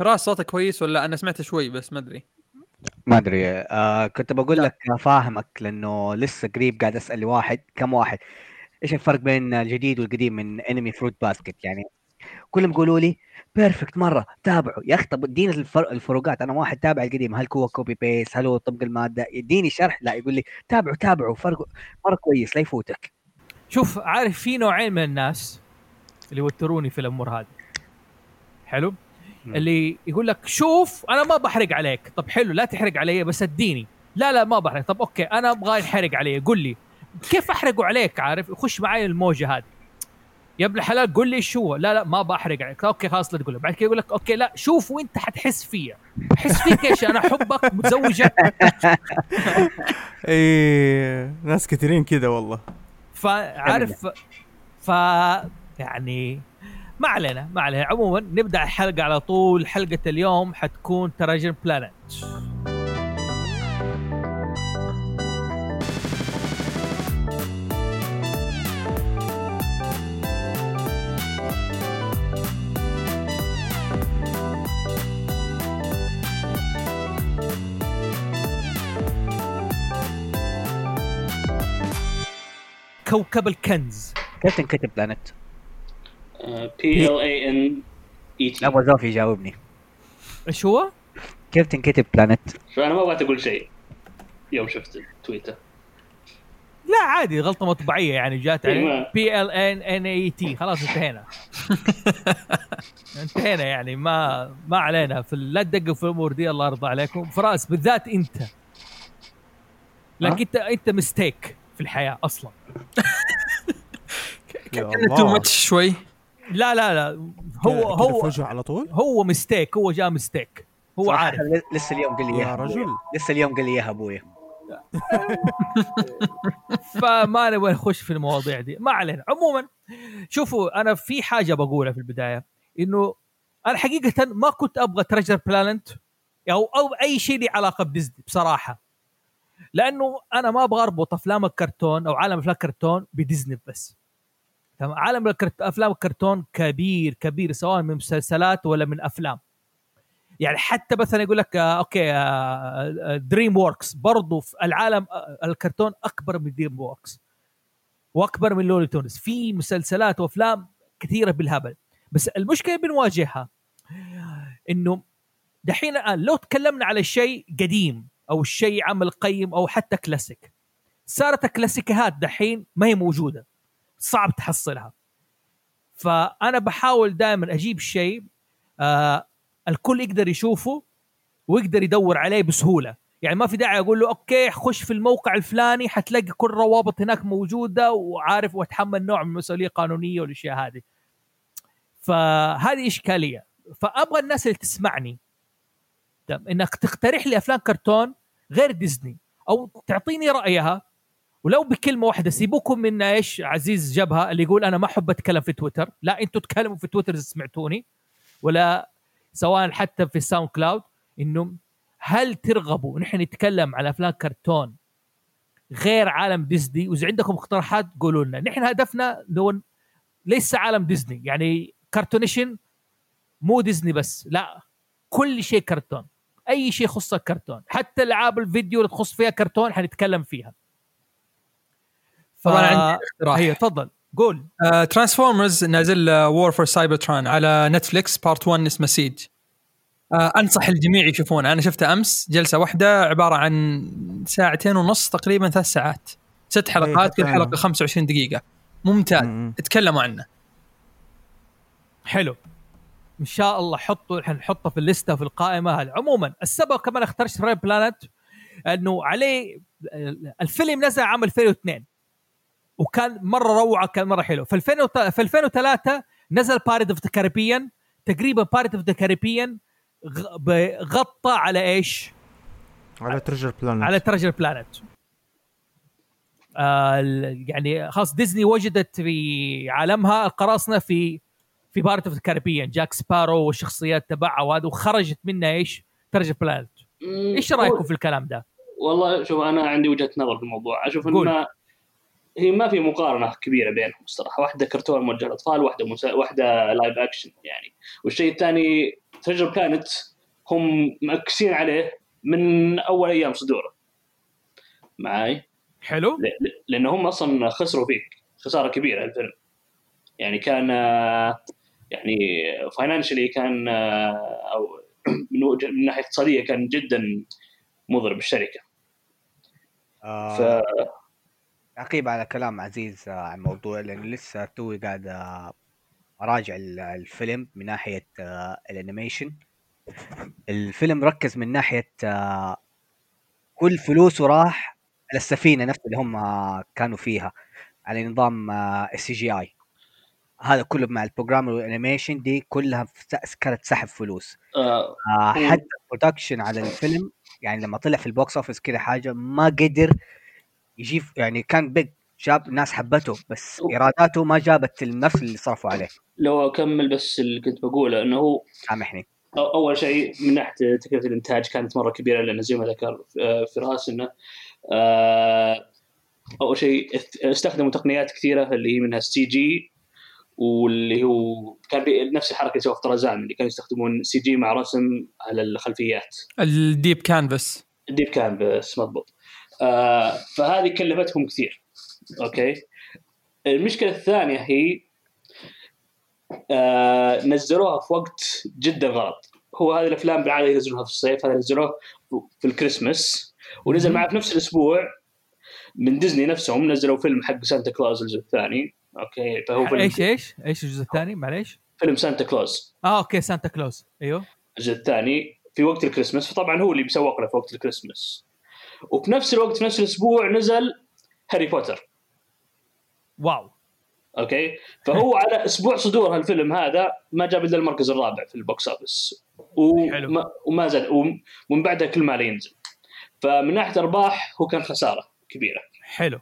فراس صوتك كويس ولا أنا سمعت شوي بس ما أدري؟ ما أدري. آه كنت بقول لا. لك فاهمك لأنه لسه قريب قاعد أسأل واحد كم واحد؟ إيش الفرق بين الجديد والقديم من انمي Fruit Basket يعني كلهم يقولوا لي perfect مرة تابعوا. يا أخي طب اديني الفرق الفروقات. أنا واحد تابع القديم. هل هو copy paste هل هو طبق المادة؟ يديني شرح. لا يقول لي تابعوا تابعوا. فرق مرة كويس لا يفوتك. شوف عارف في نوعين من الناس اللي يوتروني في الأمور هذه. حلو. اللي يقول لك شوف أنا ما بحرق عليك. طب حلو لا تحرق علي بس اديني. لا لا ما بحرق. طب okay أنا أبغى ينحرق علي. قول لي كيف أحرقه عليك؟ عارف يخش معي الموجة هذه. يا ابن الحلال قول لي إيش هو. لا لا ما بحرق عليك. okay خلاص لا تقول بعد كده يقول لك okay لا شوف وأنت حتحس فيا. احس فيك إيش؟ أنا احبك متزوجة. إيه ناس كثيرين كذا والله. فعارف ف يعني ما علينا ما علينا. عموما نبدأ الحلقة على طول. حلقة اليوم حتكون تراجن بلانت. كوكب الكنز. كيف تنكتب planet؟ P L A N E T أبغى زوفي يجاوبني. إيش هو؟ كيف تنكتب planet؟ فانا ما بغيت أقول شيء. يوم شفت التويتر لا عادي غلطة مطبعية يعني جات إيه، عليه ما- P L N N E T خلاص انتهينا. انتهينا يعني ما ما علينا. في لا تدقق في الأمور دي الله يرضى عليكم. فراس بالذات أنت. لكن انت أنت mistake في الحياة أصلا. كان too. much شوي. لا لا لا. هو هو وجهه على طول؟ هو mistake هو جاء mistake هو عارف. لسه اليوم قال لي يا إياها أبويا. رجل. لسه اليوم قال لي إياها أبويا. فما نبغى نخش في المواضيع دي. ما علينا. عموما شوفوا أنا في حاجة بقولها في البداية. إنه أنا حقيقة ما كنت أبغى Treasure Planet أو أو أي شيء له علاقة بديزني بصراحة. لأنه أنا ما أبغى أربط أفلام الكرتون أو عالم أفلام الكرتون بديزني بس. عالم الكرت... أفلام الكرتون كبير كبير سواء من مسلسلات ولا من أفلام. يعني حتى مثلا يقول لك آه، okay دريم ووركس برضو في العالم آه، الكرتون أكبر من دريم ووركس وأكبر من لوني تونز في مسلسلات وأفلام كثيرة بالهبل. بس المشكلة بنواجهها إنه دحين الآن لو تكلمنا على شيء قديم أو شيء عمل قيم أو حتى كلاسيك. صارت الكلاسيكيات دحين ما هي موجودة. صعب تحصلها. فأنا بحاول دائما أجيب شيء آه الكل يقدر يشوفه ويقدر يدور عليه بسهولة. يعني ما في داعي أقول له أوكي خش في الموقع الفلاني حتلاقي كل الروابط هناك موجودة وعارف وأتحمل نوع من المسؤولية القانونيه والأشياء هذه. فهذه إشكالية. فأبغى الناس اللي تسمعني إنك تقترح لي أفلام كرتون غير ديزني أو تعطيني رأيها ولو بكلمة واحدة سيبوكم من إيش عزيز جبهة اللي يقول أنا ما أحب أتكلم في تويتر. لا أنتوا تكلموا في تويتر إذا سمعتوني ولا سواء حتى في الساوند كلاود. إنه هل ترغبوا نحن نتكلم على أفلام كرتون غير عالم ديزني؟ وإذا عندكم اقتراحات قولوا لنا. نحن هدفنا لو ليس عالم ديزني يعني كرتونيشن مو ديزني بس لا كل شيء كرتون. أي شيء يخص الكرتون حتى ألعاب الفيديو اللي تخص فيها كرتون حنتكلم فيها. طبعا عندي اقتراح. هي تفضل. قول. ترانسفورمرز نازل وور فور سايبرترون على نتفليكس part 1 اسمه سيج آه أنصح الجميع يشوفونه. أنا شفته أمس جلسة واحدة عبارة عن ساعتين ونص تقريبا ثلاث ساعات. ست حلقات كل حلقة أنا. 25 دقيقة. ممتاز. م- اتكلموا عنه. حلو. إن شاء الله حطوا حنحطه في ال list في القائمة هذه عموما السبب كمان اخترت تريجر بلانت إنه عليه الفيلم نزل عام 2002 وكان مرة روعة كان مرة حلو في 2000 وت- في 2003 نزل بايرتس اوف ذا كاريبيان تقريبا بايرتس اوف ذا كاريبيان غطى على إيش؟ على تريجر بلانت على تريجر بلانت آه ال- يعني خلاص ديزني وجدت في عالمها القراصنه في في بايرتس اوف الكاريبيان جاك سبارو والشخصيات تبعها وهذا وخرجت منها إيش؟ تريجر بلانت إيش رأيكم في الكلام ده؟ والله شوف أنا عندي وجهة نظر في الموضوع أشوف ان قول. ما هي ما في مقارنة كبيرة بينهم الصراحه واحدة كرتون موجه للأطفال واحدة مسا... واحدة live action يعني. والشيء الثاني تريجر بلانت هم مأكسين عليه من أول أيام صدوره. معاي؟ حلو. ل- ل- لأن هم أصلا خسروا فيه خسارة كبيرة الفيلم. يعني كان يعني financially كان أو من وجه- من ناحية اقتصادية كان جدا مضر بالشركة. آه. ف تعقيب على كلام عزيز آه، عن الموضوع لأنه لسه توي قاعد آه، اراجع ال- الفيلم من ناحية آه، ال animation. الفيلم ركز من ناحية آه، كل فلوسه راح على السفينة نفسها اللي هم آه، كانوا فيها على نظام ال CGI هذا كله مع ال program وال animation دي كلها كانت سحب فلوس. آه، آه حتى ال production على الفيلم يعني لما طلع في ال box office كذا حاجة ما قدر يجيب يعني كان بيج جاب الناس حبته بس ايراداته ما جابت النفس اللي صرفوا عليه. لو أكمل بس اللي كنت بقوله إنه هو سامحني. أو- أول شيء من ناحية تكلفة الإنتاج كانت مرة كبيرة لأن زي ما ذكر آه، فراس إنه آه، أول شيء است- استخدموا تقنيات كثيرة اللي هي منها ال CG واللي هو كان نفس الحركة اللي سووها في طرزان اللي كانوا يستخدمون CG مع رسم على الخلفيات. ال deep canvas deep canvas مضبوط. آه فهذه كلفتهم كثير. okay؟ المشكلة الثانية هي آه نزلوها في وقت جدا غلط. هو هذه الأفلام بالعادة ينزلوها في الصيف هذا نزلوه في الكريسماس. ونزل معاه في نفس الأسبوع من ديزني نفسهم نزلوا فيلم حق سانتا كلوز الجزء الثاني. okay؟ فهو فيلم إيش إيش؟ إيش الجزء الثاني؟ معليش. فيلم سانتا كلوز آه okay سانتا كلوز أيوه. الجزء الثاني في وقت الكريسماس. فطبعا هو اللي بيسوق له في وقت الكريسماس. وفي نفس الوقت في نفس الأسبوع نزل هاري بوتر. wow. okay؟ فهو على أسبوع صدور هالفيلم هذا ما جاب إلا المركز الرابع في ال box office. حلو. وما, وما زاد وم- ومن بعدها كل ما لا ينزل. فمن ناحية أرباح هو كان خسارة كبيرة. حلو.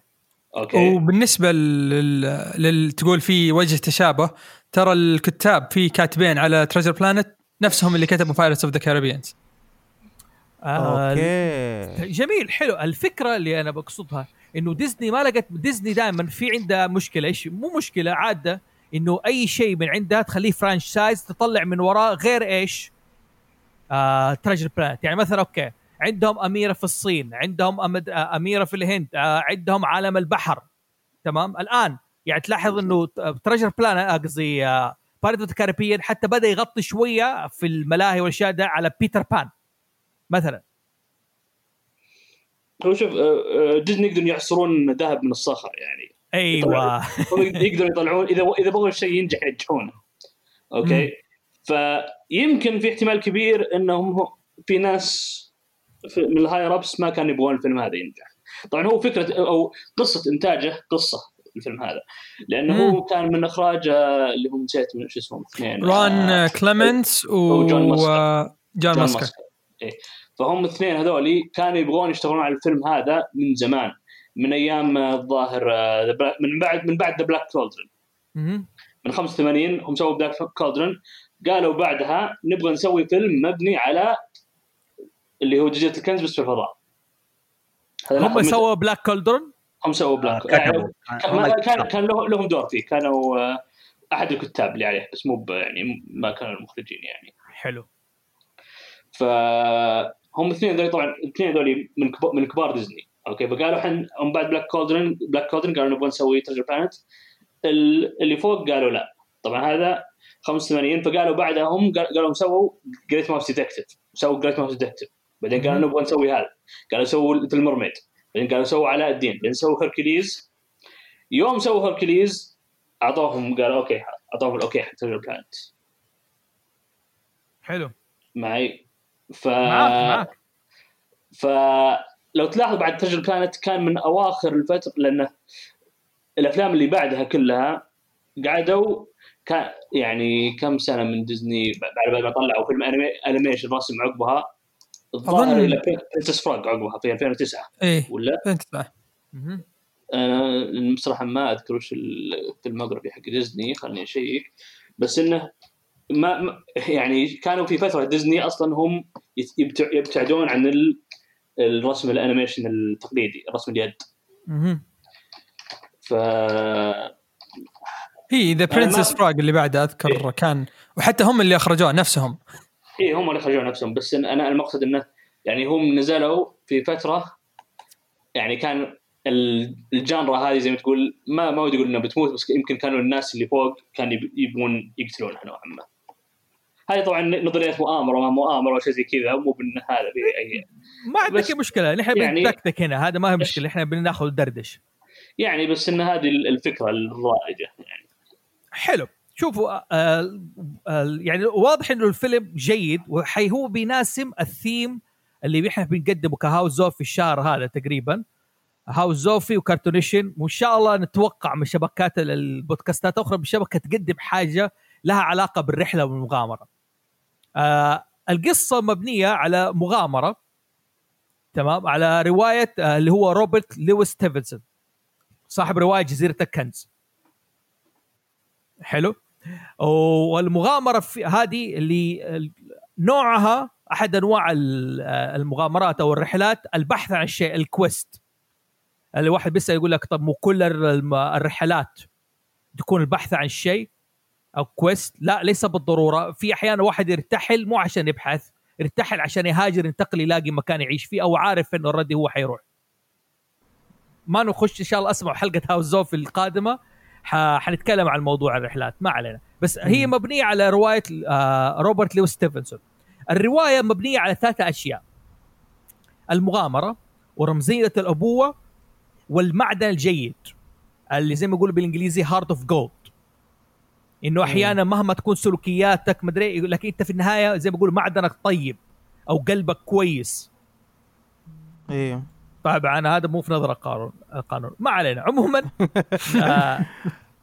okay؟ وبالنسبة لل... لل... تقول في وجه تشابه ترى الكتاب في كاتبين على تريجر بلانت نفسهم اللي كتبوا بايرتس اوف ذا كاريبيانز okay. جميل حلو. الفكرة اللي أنا بقصدها إنه ديزني ما لقت ديزني دائما في عندها مشكلة. إيش؟ مو مشكلة عادة إنه أي شيء من عندها تخليه franchise تطلع من وراه غير إيش؟ آه تريجر بلانت يعني مثلا okay عندهم أميرة في الصين عندهم أمد... آه أميرة في الهند آه عندهم عالم البحر. تمام؟ الآن يعني تلاحظ إنه تريجر بلانت قصدي بايرتس اوف كاريبيان حتى بدأ يغطي شوية في الملاهي والأشياء ده على بيتر بان مثلا. هو شوف آه، آه، ديزني يقدرون يعصرون ذهب من الصخر يعني. أيوه. يقدرون يطلعون إذا إذا بغوا الشيء ينجح ينجحونه okay؟ فيمكن في احتمال كبير إنهم في ناس في- من ال higher ups ما كانوا يبغون الفيلم هذا ينجح. طبعا هو فكرة أو قصة إنتاجه قصة الفيلم هذا. لأنه هو كان من إخراج آه، اللي هم نسيت من شو اسمهم اثنين. ران آه، كليمنتس وجون ماسكر. John Musker. إيه. فهم الاثنين هذولي كانوا يبغون يشتغلون على الفيلم هذا من زمان من أيام الظاهر آه، من بعد من بعد The Black Cauldron. من 85 هم سووا Black Cauldron قالوا بعدها نبغى نسوي فيلم مبني على اللي هو جزيرة الكنز بس في الفضاء. هذا هم سووا Black Cauldron هم سووا Black كتبوا كان كان لهم دور فيه. كانوا آه، أحد الكتاب اللي عليه بس مو يعني ما كانوا المخرجين يعني. حلو. فهم الاثنين هذول طبعا الاثنين هذول من كبار من كبار ديزني. أوكي فقالوا إحنا هم بعد Black Cauldron Black Cauldron قالوا نبغى نسوي Treasure Planet اللي فوق قالوا لا. طبعا هذا 85 فقالوا بعدها هم قال- قالوا سووا Great Mouse Detective سووا Great Mouse Detective بعدين قالوا نبغى نسوي هذا. قالوا سووا Little Mermaid بعدين قالوا سووا علاء الدين. بعدين سووا Hercules يوم سووا Hercules أعطوهم قالوا أوكي أعطوهم الأوكي حق Treasure Planet حلو. معي؟ ف معاك معاك فلو تلاحظ بعد Treasure Planet كان من أواخر الفترة لأنه الأفلام اللي بعدها كلها قعدوا كان يعني كم سنة من ديزني بعد ما طلعوا فيلم animation رسم عقبها الظاهر إلى Princess Frog عقبها في 2009 إيه ولا فين تطلع؟ مهم. أنا بصراحة ما أذكر وش ال filmography حق ديزني خليني أشيك بس إنه ما يعني كانوا في فترة ديزني أصلا هم يبتعدون عن ال- الرسم ال animation التقليدي رسم اليد. ف هي The Princess Frog اللي بعده أذكر كان وحتى هم اللي اخرجوه نفسهم اي هم اللي خرجوا نفسهم بس أنا المقصد إنه يعني هم نزلوا في فترة يعني كان ال- ال genre هذه زي ما تقول ما ما ودي أقول إنها بتموت بس يمكن كانوا الناس اللي فوق كانوا يب- يبغون يقتلونها نوعا ما. هذه طبعا نظرية مؤامرة ما مؤامرة ولا شيء زي كذا مو بإن هذا اي ما عندك مشكلة نحن يعني- بنتكتك هنا هذا ما هي مشكلة إحنا بناخذ دردش. يعني بس إن هذه الفكرة الرائجه يعني. حلو. شوفوا آه آه يعني واضح إنه الفيلم جيد وحي هو بيناسب الثيم اللي إحنا بنقدمه كهاوس زوف في الشهر هذا تقريبا. هاوس زوفي وكارتونيشن وإن شاء الله نتوقع من شبكات ال- البودكاستات الاخرى بالشبكه تقدم حاجة لها علاقة بالرحلة والمغامرة. آه القصة مبنية على مغامرة تمام؟ على رواية آه اللي هو روبرت لويس ستيفنسون صاحب رواية جزيرة الكنز. حلو؟ والمغامرة في هذه اللي نوعها أحد أنواع ال- المغامرات أو الرحلات البحث عن الشيء ال quest. اللي واحد بيسأل يقول لك طب مو كل الرحلات تكون البحث عن شيء؟ أو quest لا ليس بالضرورة. في أحيانا واحد يرتحل مو عشان يبحث يرتحل عشان يهاجر ينتقل يلاقي مكان يعيش فيه أو عارف إنه already هو حيروح. ما نخش إن شاء الله اسمعوا حلقة House Zoof القادمة. حنتكلم عن موضوع الرحلات ما علينا. بس هي مبنية على رواية آه، روبرت لويس ستيفنسون. الرواية مبنية على ثلاثة أشياء. المغامرة ورمزية الأبوة والمعدن الجيد اللي زي ما يقولوا بالإنجليزي heart of gold إنه أحيانا مهما تكون سلوكياتك مدري يقول لك أنت في النهاية زي ما بيقولوا معدنك طيب أو قلبك كويس. أيوه طبعا هذا مو في نظر القانون القانون ما علينا. عموما آه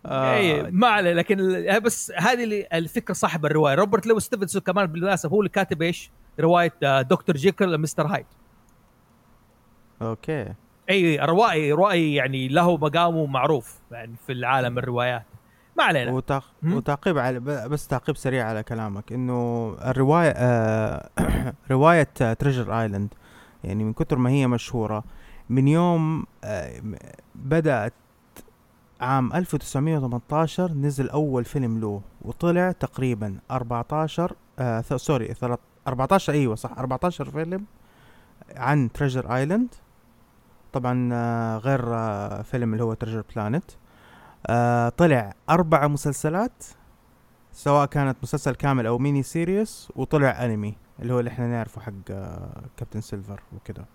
اي آه ما عليه لكن بس هذه الفكرة صاحب الرواية. روبرت لويس ستيفنسون كمان بالمناسبه هو اللي كاتب إيش؟ رواية آه، Doctor Jekyll Mister Hyde. أوكي. اي روائي روائي يعني له مقامه معروف يعني في العالم الروايات. ما علينا. وتعق... مم. وتعقيب على بس تعقيب سريع على كلامك إنه الرواية آه رواية Treasure Island يعني من كثر ما هي مشهورة من يوم آه بدأت عام 1918 نزل أول فيلم له وطلع تقريبا 14 آه ث- sorry ثلاث- 14 أيوه صح 14 فيلم عن Treasure Island طبعا آه غير آه فيلم اللي هو Treasure Planet آه طلع أربع مسلسلات سواء كانت مسلسل كامل أو mini series وطلع أنمي اللي هو اللي إحنا نعرفه حق آه Captain Silver وكده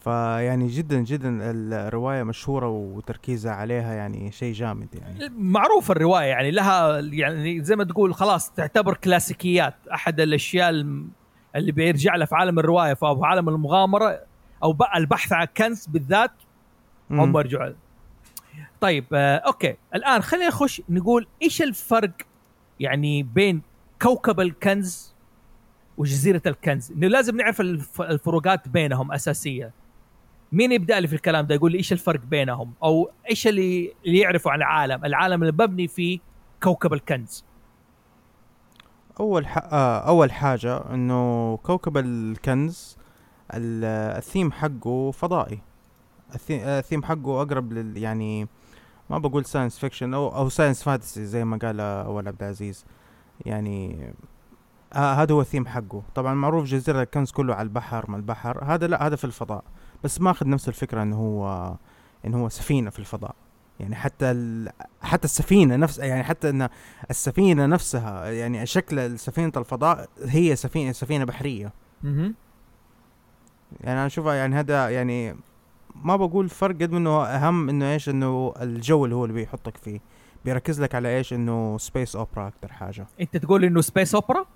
فيعني جدا جدا الرواية مشهورة وتركيزها عليها يعني شيء جامد يعني معروف الرواية يعني لها يعني زي ما تقول خلاص تعتبر كلاسيكيات أحد الأشياء اللي بيرجع لها في عالم الرواية فهو عالم المغامرة أو البحث عن كنز بالذات هم. يرجعوا. طيب آه أوكي. الآن خلينا نخش نقول إيش الفرق يعني بين كوكب الكنز وجزيرة الكنز؟ إنه لازم نعرف الف- الفروقات بينهم أساسية. مين يبدأ لي في الكلام ده؟ يقول لي إيش الفرق بينهم؟ أو إيش اللي اللي يعرفوا عن العالم؟ العالم اللي مبني فيه كوكب الكنز. أول ح... آه أول حاجة إنه كوكب الكنز ال- الثيم حقه فضائي. الثيم حقه أقرب لل يعني ما بقول science fiction أو أو science fantasy زي ما قال أول عبد العزيز. يعني آه هذا هو الثيم حقه. طبعا معروف جزيرة الكنز كله على البحر ما البحر. هذا لا هذا في الفضاء. بس ماخذ نفس الفكرة إنه هو إنه هو سفينة في الفضاء. يعني حتى ال... حتى السفينة نفسها يعني حتى إن السفينة نفسها يعني شكل سفينة الفضاء هي سفينة سفينة بحرية. مهم. يعني أنا أشوفها يعني هذا يعني ما بقول فرق قد ما إنه أهم إنه إيش إنه الجو اللي هو اللي بيحطك فيه. بيركز لك على إيش إنه space opera أكثر حاجة. أنت تقول إنه space opera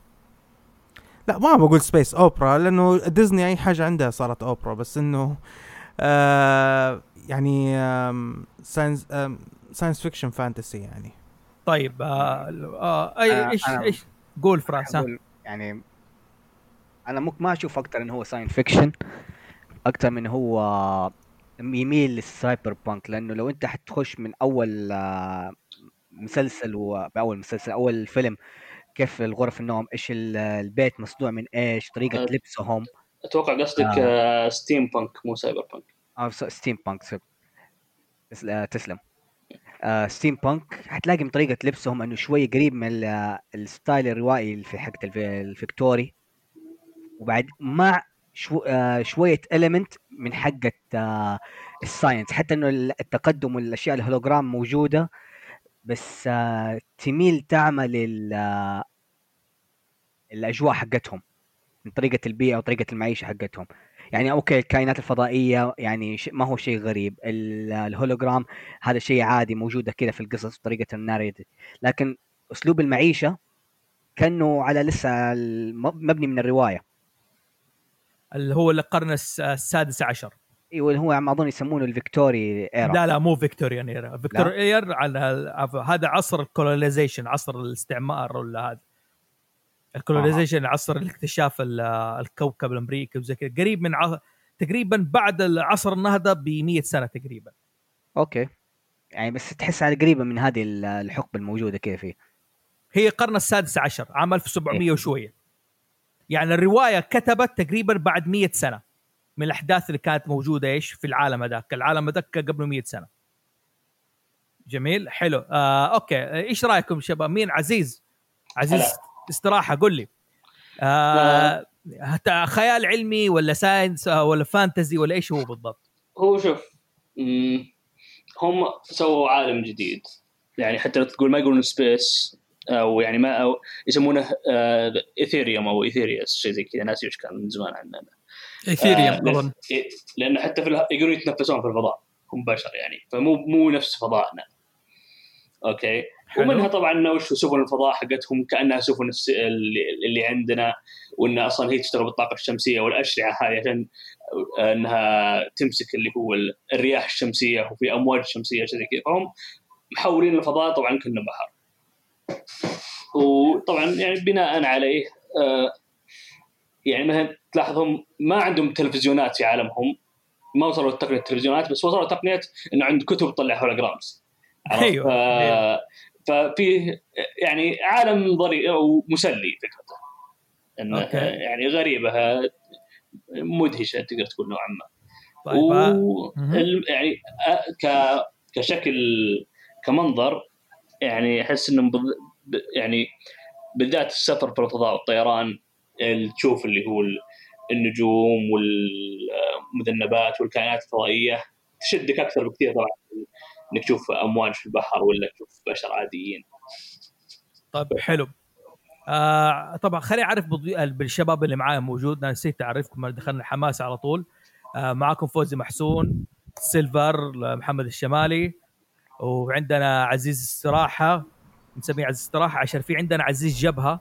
لا ما بقول space opera لأنه ديزني أي حاجة عندها صارت اوبرا بس إنه آه يعني science science fiction fantasy يعني. طيب آه آه أي آه، إيش إيش؟ قول فراس يعني أنا ممكن ما أشوف أكثر إنه هو science fiction أكثر من هو يميل لل cyberpunk لأنه لو أنت حتخش من أول آه، مسلسل و... بأول مسلسل أول فيلم كيف الغرف النوم إيش ال- البيت مصنوع من إيش طريقة آه. لبسهم أتوقع قصدك آه. ستيم بانك مو سايبر بانك أو س- steampunk. تس- آه، تسلم آه steampunk حتلاقي من طريقة لبسهم إنه شوي قريب من ال- ال style الروائي في الف- ال Victorian وبعد مع شو آه شوية element من حقة آه ال science حتى إنه التقدم والأشياء الهولوجرام موجودة بس آه تميل تعمل آه، الأجواء حقتهم من طريقة البيئة وطريقة المعيشة حقتهم. يعني okay الكائنات الفضائية يعني ما هو شيء غريب. ال- الهولوجرام هذا شيء عادي موجودة كذا في القصص وطريقة ال narrative لكن أسلوب المعيشة كأنه على لسه مبني من الرواية. اللي هو القرن الس- السادس عشر. إيوه اللي هو أظن يسمونه ال Victorian era. لا لا مو فيكتوريان إيرا. فيكتوريان ايرا على هذا عصر ال colonization عصر الاستعمار ولا هذا. ال colonization عصر الاكتشاف ال- الكوكب الأمريكي وزي كذا. قريب من ع... تقريبا بعد عصر النهضه ب 100 سنة تقريبا. okay. يعني بس تحس على قريبة من هذه ال- الحقبة الموجودة كذا فيه هي القرن السادس عشر عام 1700 وشوية. يعني الرواية كتبت تقريبا بعد 100 سنة من الأحداث اللي كانت موجودة إيش؟ في العالم هذاك. العالم هذاك قبل 100 سنة. جميل؟ حلو. آه okay. إيش رأيكم شباب؟ مين؟ عزيز. عزيز هلا. استراحة قل لي. آه خيال علمي ولا science آه، ولا fantasy ولا إيش هو بالضبط؟ هو شوف هم سووا عالم جديد. يعني حتى لو تقول ما يقولون space أو يعني ما أو يسمونه Etherium أو Etherius شيء زي كذا. ناسي وش كان من زمان عننا Etherium آه، اظن إيه، لأن حتى في اله- يقولون يتنفسون في الفضاء. هم بشر يعني. فمو مو نفس فضائنا. أوكي؟ حلو. ومنها طبعا وش سفن الفضاء حقتهم؟ كأنها سفن اللي, عندنا وان أصلا هي تشتغل بالطاقة الشمسية والاشعه هذه عشان إنها تمسك اللي هو ال- الرياح الشمسية وفي أمواج شمسية شيء زي كذا. فهم محولين الفضاء طبعا كأنه بحر. وطبعا يعني بناء عليه آه، يعني مثلا تلاحظهم ما عندهم تلفزيونات في عالمهم ما وصلوا لتقنية التلفزيونات بس وصلوا لتقنية إنه عند كتب تطلع هولوجرامز؟ أيوة. ف- ففيه يعني عالم ظريف أو مسلي فكرته انه. يعني غريبة مدهشة تقدر تقول نوعا ما طيب آه، و... يعني آه،. كشكل كمنظر يعني أحس انه بض... ب... يعني بالذات السفر في الفضاء والطيران ال- تشوف اللي هو ال- النجوم والمذنبات والكائنات الفضائية تشدك أكثر بكثير طبعا إنك تشوف أمواج في البحر ولا تشوف بشر عاديين. طيب حلو. آه طبعا خليني أعرف بالشباب اللي معايا موجود أنا نسيت أعرفكم دخلنا حماس على طول. آه معاكم فوزي محسون سيلفر محمد الشمالي. وعندنا عزيز استراحه نسميه عزيز استراحه عشان في عندنا عزيز جبهة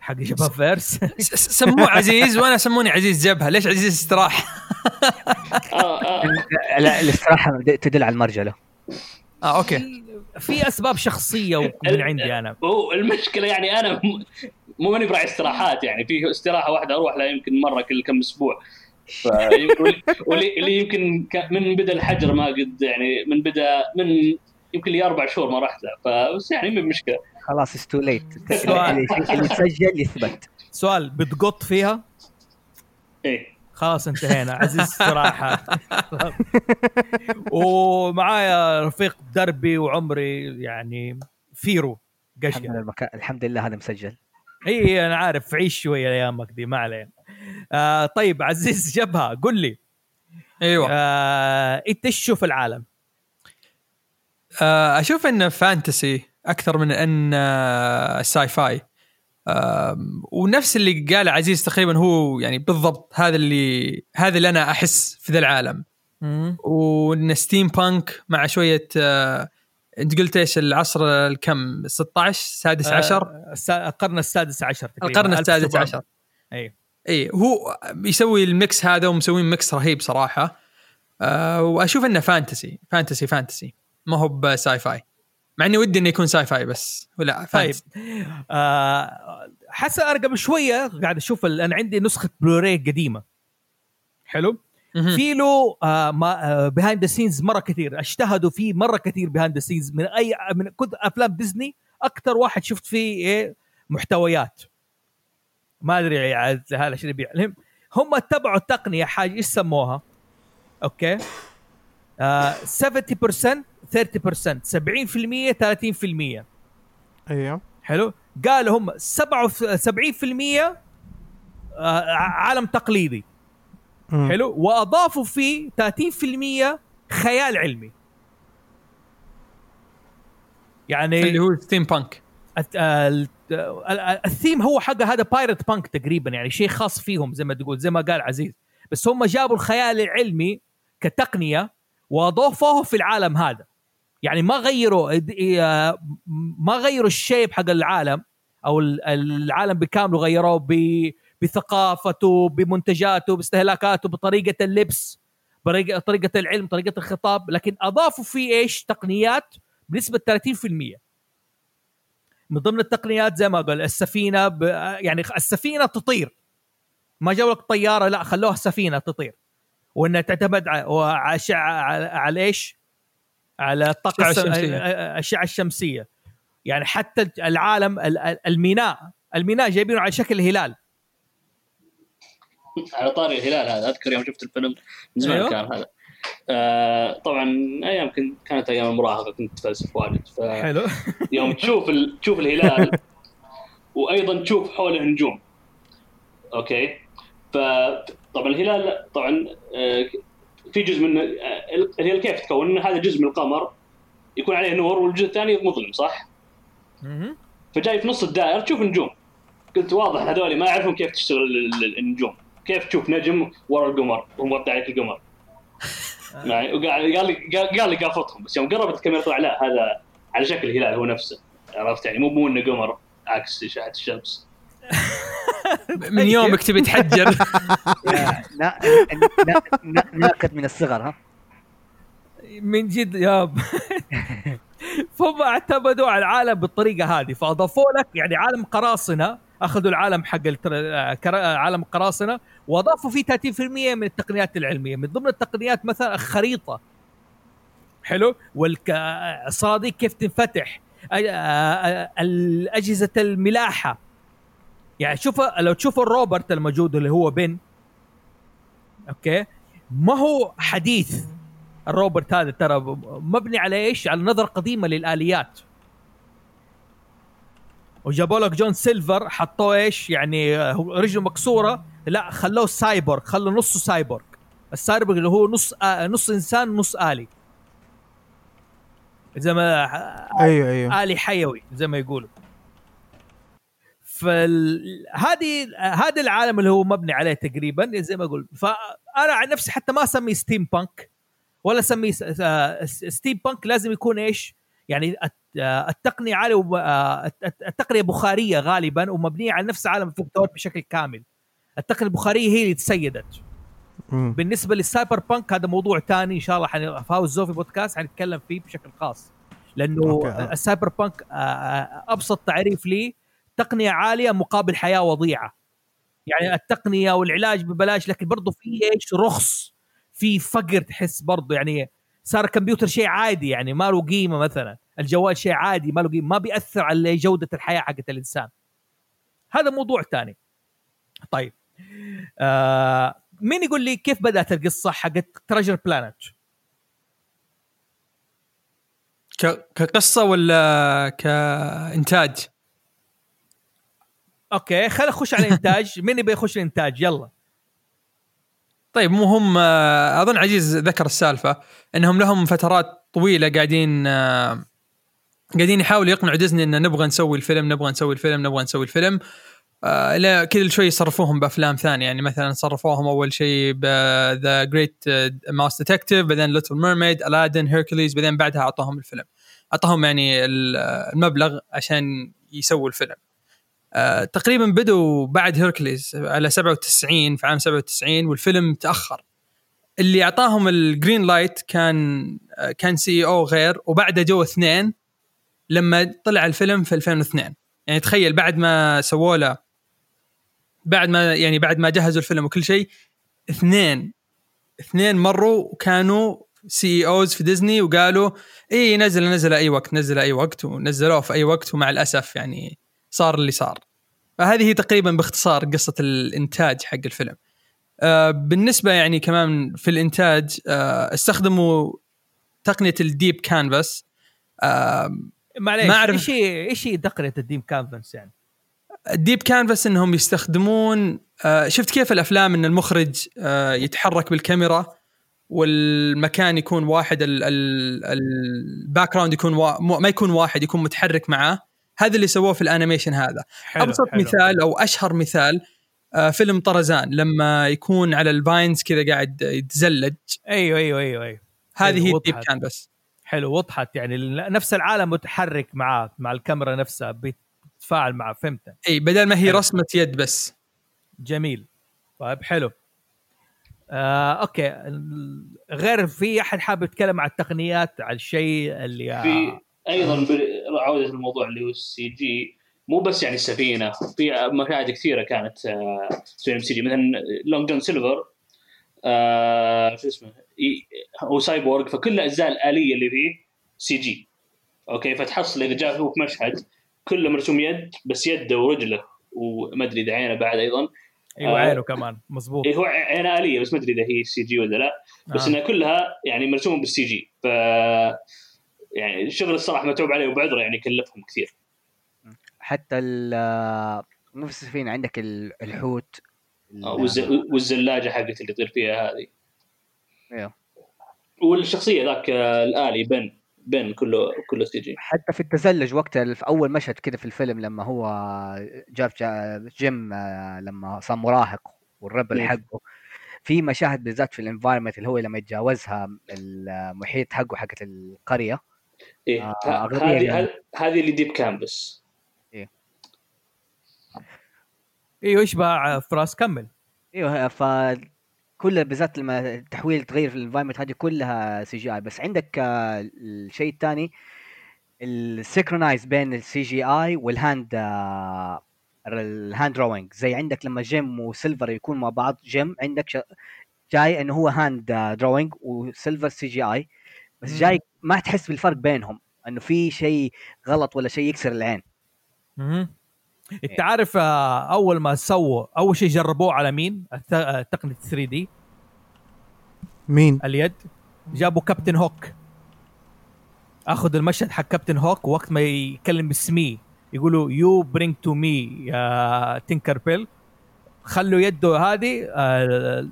حق جبهة فيرس سموه عزيز وأنا سموني عزيز جبهة ليش عزيز استراحه؟ آه آه. لا الاستراحة تدل على المرجلة. آه okay. في أسباب شخصية من عندي أنا. هو المشكلة يعني أنا مو ماني براعي استراحات يعني في استراحة واحدة أروح لها يمكن مرة كل كم أسبوع. واللي اللي يمكن ك- من بدا الحجر ما قد يعني من بدا من يمكن لي أربع شهور ما رحت له. فبس يعني مو مشكلة. خلاص اتس تو ليت سؤال. اللي سجل يثبت. سؤال بتقط فيها؟ إيه. خلاص انتهينا. عزيز استراحة ومعايا رفيق دربي وعمري يعني فيرو الحمد قشقة لله المكان الحمد لله هذا مسجل. اي أنا عارف. عيش شوية أيامك دي ما علينا. آه طيب عزيز جبهة قل لي. أيوه. آه إنت إيش تشوف العالم؟ آه، أشوف انه fantasy أكثر من إن آه، sci-fi آم، ونفس اللي قاله عزيز تقريبا هو يعني بالضبط هذا اللي هذا اللي أنا أحس في ذا العالم. وإن steampunk مع شوية آه، أنت قلت إيش العصر الكم؟ 16 سادس عشر؟ آه القرن السادس عشر تقريبا القرن السادس 1700. عشر. اي اي هو بيسوي ال mix هذا ومسوين mix رهيب صراحة. أه وأشوف إنه fantasy fantasy fantasy. ما هو ب sci-fi مع إني ودي إنه يكون sci-fi بس ولا طيب. fantasy. آه حسن أنا قبل شوية قاعد أشوف أنا عندي نسخة بلوراي قديمة. حلو. في له آه ما behind the scenes مرة كثير. أجتهدوا فيه مرة كثير behind the scenes من أي من كنت أفلام ديزني أكثر واحد شفت فيه إيه؟ محتويات. ما أدري عاد هذا شو يبيع. المهم هم اتبعوا التقنية حاجة إيش سموها؟ أوكي. آه 70% 30% 70% 30% أيوه. حلو. قالوا هم 77% آه، عالم تقليدي. مم. حلو. وأضافوا فيه 30% خيال علمي. يعني اللي هو steampunk ال theme هو حق هذا pirate punk تقريبا يعني شيء خاص فيهم زي ما تقول زي ما قال عزيز. بس هم جابوا الخيال العلمي كتقنية واضافوه في العالم هذا. يعني ما غيروا آه، ما غيروا ال shape حق العالم أو ال- العالم بكامله غيروه بثقافته بمنتجاته باستهلاكاته بطريقة اللبس طريقة العلم طريقة الخطاب. لكن أضافوا فيه إيش؟ تقنيات بنسبة 30% من ضمن التقنيات زي ما قال السفينة ب... يعني السفينة تطير ما جابوا لك طيارة لا خلوها سفينة تطير وإنها تعتمد على على, على إيش؟ على الطاقه. الاشعه الشمسية يعني حتى العالم ال- ال- الميناء الميناء جايبينه على شكل هلال على طاري الهلال هذا أذكر يوم شفت الفيلم من زمان أيوه. كان هذا آه طبعا أيام كنت كانت أيام المراهقة كنت اتفلسف واجد. حلو. فيوم تشوف ال... تشوف الهلال وأيضا تشوف حوله نجوم أوكي؟ فطبعا الهلال طبعا آه، في جزء من آه، الهلال كيف تكون؟ هذا جزء من القمر يكون عليه نور والجزء الثاني مظلم صح؟ فجاي في نص الدائرة تشوف نجوم قلت واضح هذول ما يعرفون كيف تشتغل ال- ال- النجوم. كيف تشوف نجم ورا القمر وموطي عليك القمر. معي وقال قال لي قال لي قافتهم بس يوم قربت الكاميرا طلع لا هذا على شكل الهلال هو نفسه عرفت؟ يعني مو مو إنه قمر عكس اشعه الشمس. من يومك تبي تحجر. نا- نا- نا- نا- ناكد من الصغر ها؟ من جد ياب. فهم اعتمدوا على العالم بالطريقة هذه فأضافوا لك يعني عالم قراصنة أخذوا العالم حق عالم القراصنه وأضافوا فيه 30% من التقنيات العلمية من ضمن التقنيات مثلا الخريطة. حلو؟ والصناديق كيف تنفتح الأجهزة الملاحة. يعني شوف لو تشوف الروبرت الموجود اللي هو بن أوكي؟ ما هو حديث الروبرت هذا ترى مبني على إيش؟ على نظرة قديمة للآليات. وجابوا لك جون سيلفر حطوه إيش؟ يعني آه، هو رجله مكسورة. لا خلوه سايبورغ خلوا نصه cyborg. ال cyborg اللي هو نص آه نص إنسان نص آلي. زي ما أيوه أيوه. آلي حيوي زي ما يقولوا. فهذه هذا العالم اللي هو مبني عليه تقريبا زي ما أقول فأنا عن نفسي حتى ما أسميه steampunk ولا أسميه آه، steampunk لازم يكون إيش؟ يعني آه، التقنية عالية آه، الت- التقنية بخارية غالبا ومبنية على نفس عالم فيكتوري بشكل كامل. التقنية البخارية هي اللي تسيدت. بالنسبة لل cyberpunk هذا موضوع ثاني إن شاء الله فاوز زوفي بودكاست حنتكلم فيه بشكل خاص لأنه okay. ال cyberpunk آه، أبسط تعريف ليه تقنية عالية مقابل حياة وضيعة يعني التقنية والعلاج ببلاش لكن برضه في إيش رخص في فقر تحس برضه يعني صار الكمبيوتر شيء عادي يعني ما له قيمة مثلا. الجوال شيء عادي ما له قيمة ما بيأثر على جودة الحياة حقت الإنسان. هذا موضوع ثاني. طيب. آه مين يقول لي كيف بدأت القصة حقت Treasure Planet كقصة ولا كإنتاج؟ okay خلينا نخش على الانتاج مين يبي يخش الإنتاج؟ يلا. طيب مو هم آه، أظن عزيز ذكر السالفة إنهم لهم فترات طويلة قاعدين آه، قاعدين يحاولوا يقنعوا ديزني إن نبغى نسوي الفيلم نبغى نسوي الفيلم نبغى نسوي الفيلم. آه، لا كل شوي يصرفوهم بأفلام ثانية. يعني مثلا صرفوهم أول شيء ب The Great Mouse Detective بعدين Little Mermaid Aladdin Hercules بعدين بعدها أعطوهم الفيلم. اعطاهم يعني ال- المبلغ عشان يسووا الفيلم. آه، تقريبا بدوا بعد Hercules على 97 في عام 97 والفيلم تأخر. اللي أعطاهم ال green light كان آه، كان CEO غير وبعده جو اثنين لما طلع الفيلم في 2002 يعني تخيل بعد ما سووا له بعد ما يعني بعد ما جهزوا الفيلم وكل شيء اثنين اثنين مروا وكانوا CEOs في ديزني وقالوا اي نزل نزل أي وقت نزل أي وقت ونزلوه في أي وقت ومع الأسف يعني صار اللي صار. فهذه هي تقريبا باختصار قصة الإنتاج حق الفيلم. آه بالنسبة يعني كمان في الإنتاج آه استخدموا تقنية ال Deep Canvas. آه معليش ما أعرف- إيش هي إيش هي تقنية ال Deep Canvas يعني؟ ال Deep Canvas إنهم يستخدمون آه شفت كيف الأفلام إن المخرج آه يتحرك بالكاميرا والمكان يكون واحد ال background يكون وا ما يكون واحد يكون متحرك معاه. هذا اللي سووه في ال animation هذا. حلو أبسط حلو. مثال أو أشهر مثال آه فيلم طرزان لما يكون على ال vines كذا قاعد يتزلج. أيوه أيوه أيوه أيوه. هذه هي. ال Deep Canvas حلو وضحت يعني نفس العالم متحرك معاه مع الكاميرا نفسها بيتفاعل معاه فهمت. إي بدل ما هي حلو. رسمة يد بس. جميل. طيب حلو. آه، okay. غير في أحد حابب يتكلم عن التقنيات على الشيء اللي في أيضا عودة الموضوع اللي هو ال CG مو بس يعني السفينه في مشاهد كثيرة كانت آه، تسوي CG. مثلا Long John Silver آه، شو اسمه هو سايبورغ فكل الأجزاء الآلية اللي فيه CG. okay فتحصل إذا جاء هو في مشهد كله مرسوم يد بس يده ورجله وما أدري إذا عينه بعد أيضا. أيوه آه. عينه كمان مزبوط إيه هو عينه آلية بس ما أدري إذا هي CG ولا لا. بس آه. انها كلها يعني مرسومة بال CG. ف يعني الشغل الصراحة متعوب عليه وبعذره يعني كلفهم كثير. حتى ال مو في السفينه عندك ال- الحوت ال- آه، والز- والزلاجة حقت اللي يطير فيها هذه. أيوه. والشخصية ذاك آه، الآلي Ben Ben كله كله CG. حتى في التزلج وقتها في أول مشهد كده في الفيلم لما هو جاب جا- جيم آه، لما صار مراهق والربل إيه. حقه. في مشاهد بالذات في ال environment اللي هو لما يتجاوزها المحيط حقه حقت القرية. إيه. آه، هذه يعني. هذه- اللي Deep Canvas إيوه يشبه فراس كمل إيوه ف كل بالذات لما التحويل تغير في ال environment هذه كلها CGI بس عندك آه، الشيء الثاني ال synchronize بين ال CGI وال hand ال hand drawing زي عندك لما Jim و Silver يكون مع بعض جيم عندك. جاي إنه هو hand drawing و Silver CGI بس مم. جاي ما تحس بالفرق بينهم إنه في شيء غلط ولا شيء يكسر العين. مهم. أنت عارف آه، أول ما سووا أول شيء جربوه على مين؟ الت- آه، تقنية 3D. مين؟ اليد. جابوا Captain Hook. أخذ المشهد حق Captain Hook وقت ما يكلم سمي يقولوا you bring to me يا Tinker Bell خلوا يده هذه آه،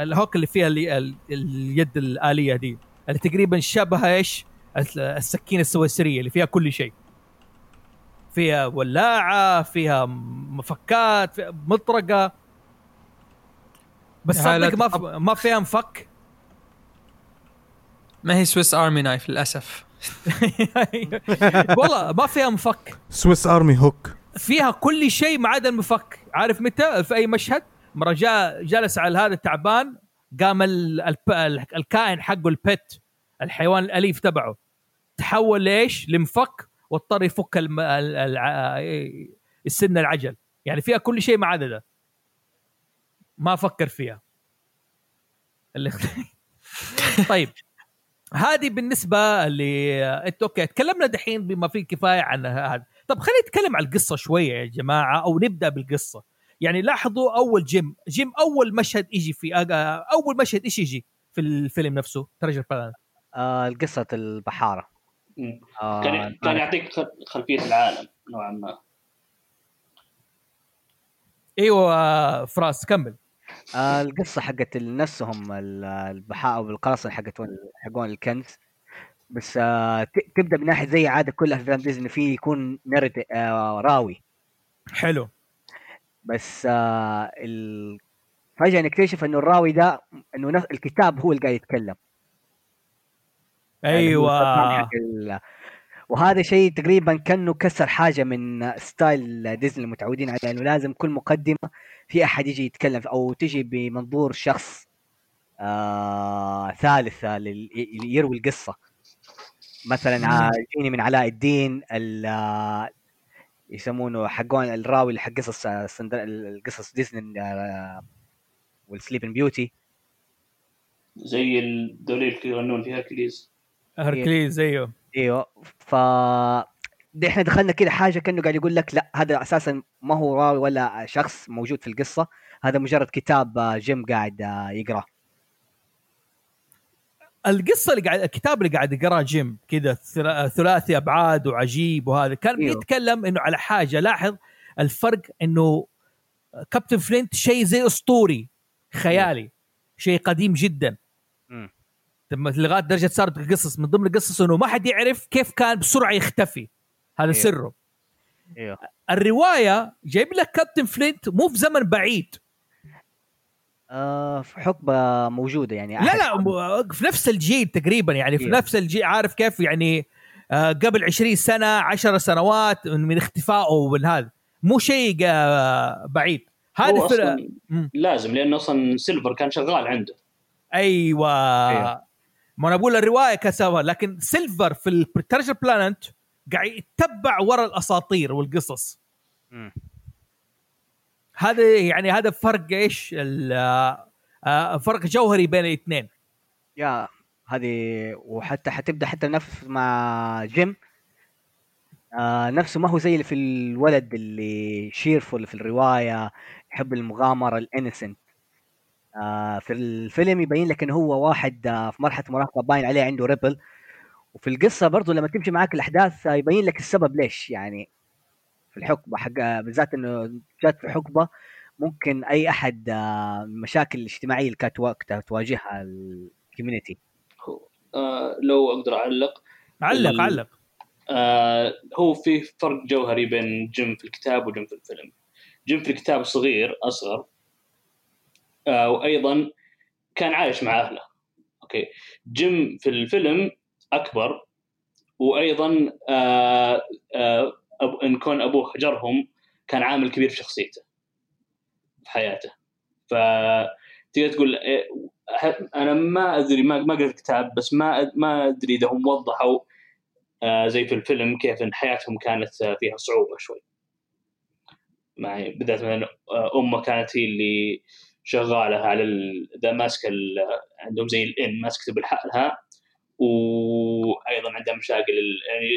ال hook اللي فيها اليد الآلية دي. اللي تقريبا شبه إيش؟ الس- السكينة السويسرية اللي فيها كل شيء. فيها ولاعة فيها مفكات فيها مطرقة. بس صدق ما ف- ما فيها مفك. ما هي Swiss army knife للأسف. والله ما فيها مفك. Swiss army hook. فيها كل شيء ما عدا المفك. عارف متى؟ في أي مشهد؟ مرة جاء جلس على هذا التعبان. قام الكائن حقه البت الحيوان الأليف تبعه. تحول لإيش؟ لمفك واضطر يفك الم... ال... ال... السن العجل. يعني فيها كل شيء ما عدا ده ما فكر فيها. طيب. هذه بالنسبة ل انت أوكي تكلمنا دحين بما فيه كفاية عن هذا. طب خلينا نتكلم عن القصة شوية يا جماعة أو نبدأ بالقصة. يعني لاحظوا أول Jim Jim أول مشهد يجي في أول مشهد إيش يجي في الفيلم نفسه؟ Treasure Planet آه قصه البحارة. آه كان كان يعطيك خل- خلفية العالم نوعا ما. أيوه آه، فراس كمل. آه القصة حقت نفسهم ال- البحار أو القراصنة حقت حقون الكنز. بس آه ت- تبدأ من ناحية زي عادة كل أفلام ديزني فيه يكون narrator آه راوي. حلو. بس آه ال... فجأة نكتشف إنه الراوي ده إنه نفس الكتاب هو اللي قاعد يتكلم. يعني أيوه. ال... وهذا شيء تقريبا كأنه كسر حاجة من ستايل ديزني المتعودين عليه إنه لازم كل مقدمة في أحد يجي يتكلم أو تجي بمنظور شخص آه ثالث لل- اللي يروي القصة. مثلا ع- يجيني من علاء الدين ال- آه، يسمونه حقون الراوي اللي حق قصص سندر- القصص ديزني آه، وال Sleeping Beauty زي الدولي اللي يغنون فيها هركليز. هركليز أيوه. أيوه. ف دي إحنا دخلنا كده حاجة كأنه قاعد يقول لك لا هذا أساسا ما هو راوي ولا شخص موجود في القصة. هذا مجرد كتاب آه، جيم قاعد آه، يقرأه. القصة اللي قاعد الكتاب اللي قاعد يقراه جيم كذا ثلا- ثلاثي أبعاد وعجيب وهذا كان أيوه. بيتكلم إنه على حاجة لاحظ الفرق إنه كابتن فلينت شيء زي أسطوري خيالي شيء قديم جدا. لغاية درجة صارت القصص من ضمن القصص إنه ما حد يعرف كيف كان بسرعة يختفي هذا أيوه. سره. أيوه. الرواية جايب لك كابتن فلينت مو في زمن بعيد. آه في حقبة موجودة يعني لا لا م- في نفس الجيل تقريبا يعني في إيه. نفس الجيل عارف كيف يعني آه، قبل 20 سنة 10 سنوات من من اختفائه ومن هذا مو شيء آه، بعيد هذه فرق. لازم لأنه أصلا سيلفر كان شغال عنده أيوه إيه. ما أنا بقول الرواية كسبها لكن سيلفر في ال Treasure Planet قاعد يتبع ورا الأساطير والقصص مم. هذا يعني هذا فرق إيش آه، آه، فرق جوهري بين الاثنين. يا هذه وحتى حتبدأ حتى نفس مع جيم. آه نفسه ما هو زي اللي في الولد اللي cheerful في الرواية يحب المغامرة ال innocent آه في الفيلم يبين لك انه هو واحد آه في مرحلة مراهقة باين عليه عنده rebel. وفي القصة برضو لما تمشي معاك الأحداث آه يبين لك السبب ليش يعني. في الحقبة حق بالذات إنه جات في حقبة ممكن أي أحد آه، المشاكل الاجتماعية اللي كانت وقتها تواجهها ال community آه لو أقدر أعلق. علق ال- علق. آه هو في فرق جوهري بين جيم في الكتاب وجيم في الفيلم. جيم في الكتاب صغير أصغر آه وأيضا كان عايش مع أهله. okay. جيم في الفيلم أكبر وأيضا آه آه أب... إن كون أبوه هجرهم كان عامل كبير في شخصيته في حياته. ف تقدر تقول إيه، أنا ما أدري ما ما قريت الكتاب بس ما ما أدري إذا هم وضحوا آه، زي في الفيلم كيف إن حياتهم كانت فيها صعوبة شوي. معي بالذات مثلا آه، أمه كانت هي اللي شغالة على ال- ماسكة ال- عندهم زي الان ماسكة بحالها وأيضا عندها مشاكل يعني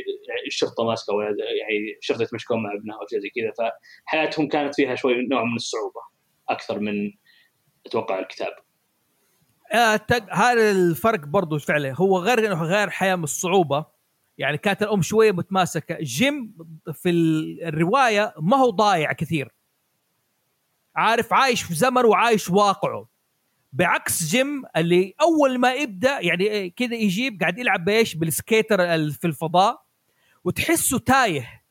الشرطة ماسكة يعني الشرطه يتمشكون مع ابنها وشيء زي كذا فحياتهم كانت فيها شوي نوع من الصعوبة أكثر من أتوقع الكتاب. آه هذا الفرق برضو فعلا. هو غير إنه غير حياة من الصعوبة. يعني كانت الأم شوية متماسكة. جيم في ال- الرواية ما هو ضايع كثير. عارف عايش في زمن وعايش واقعه. بعكس جيم اللي أول ما يبدأ يعني كذا يجيب قاعد يلعب بإيش؟ بال skater ال- في الفضاء وتحسه تايه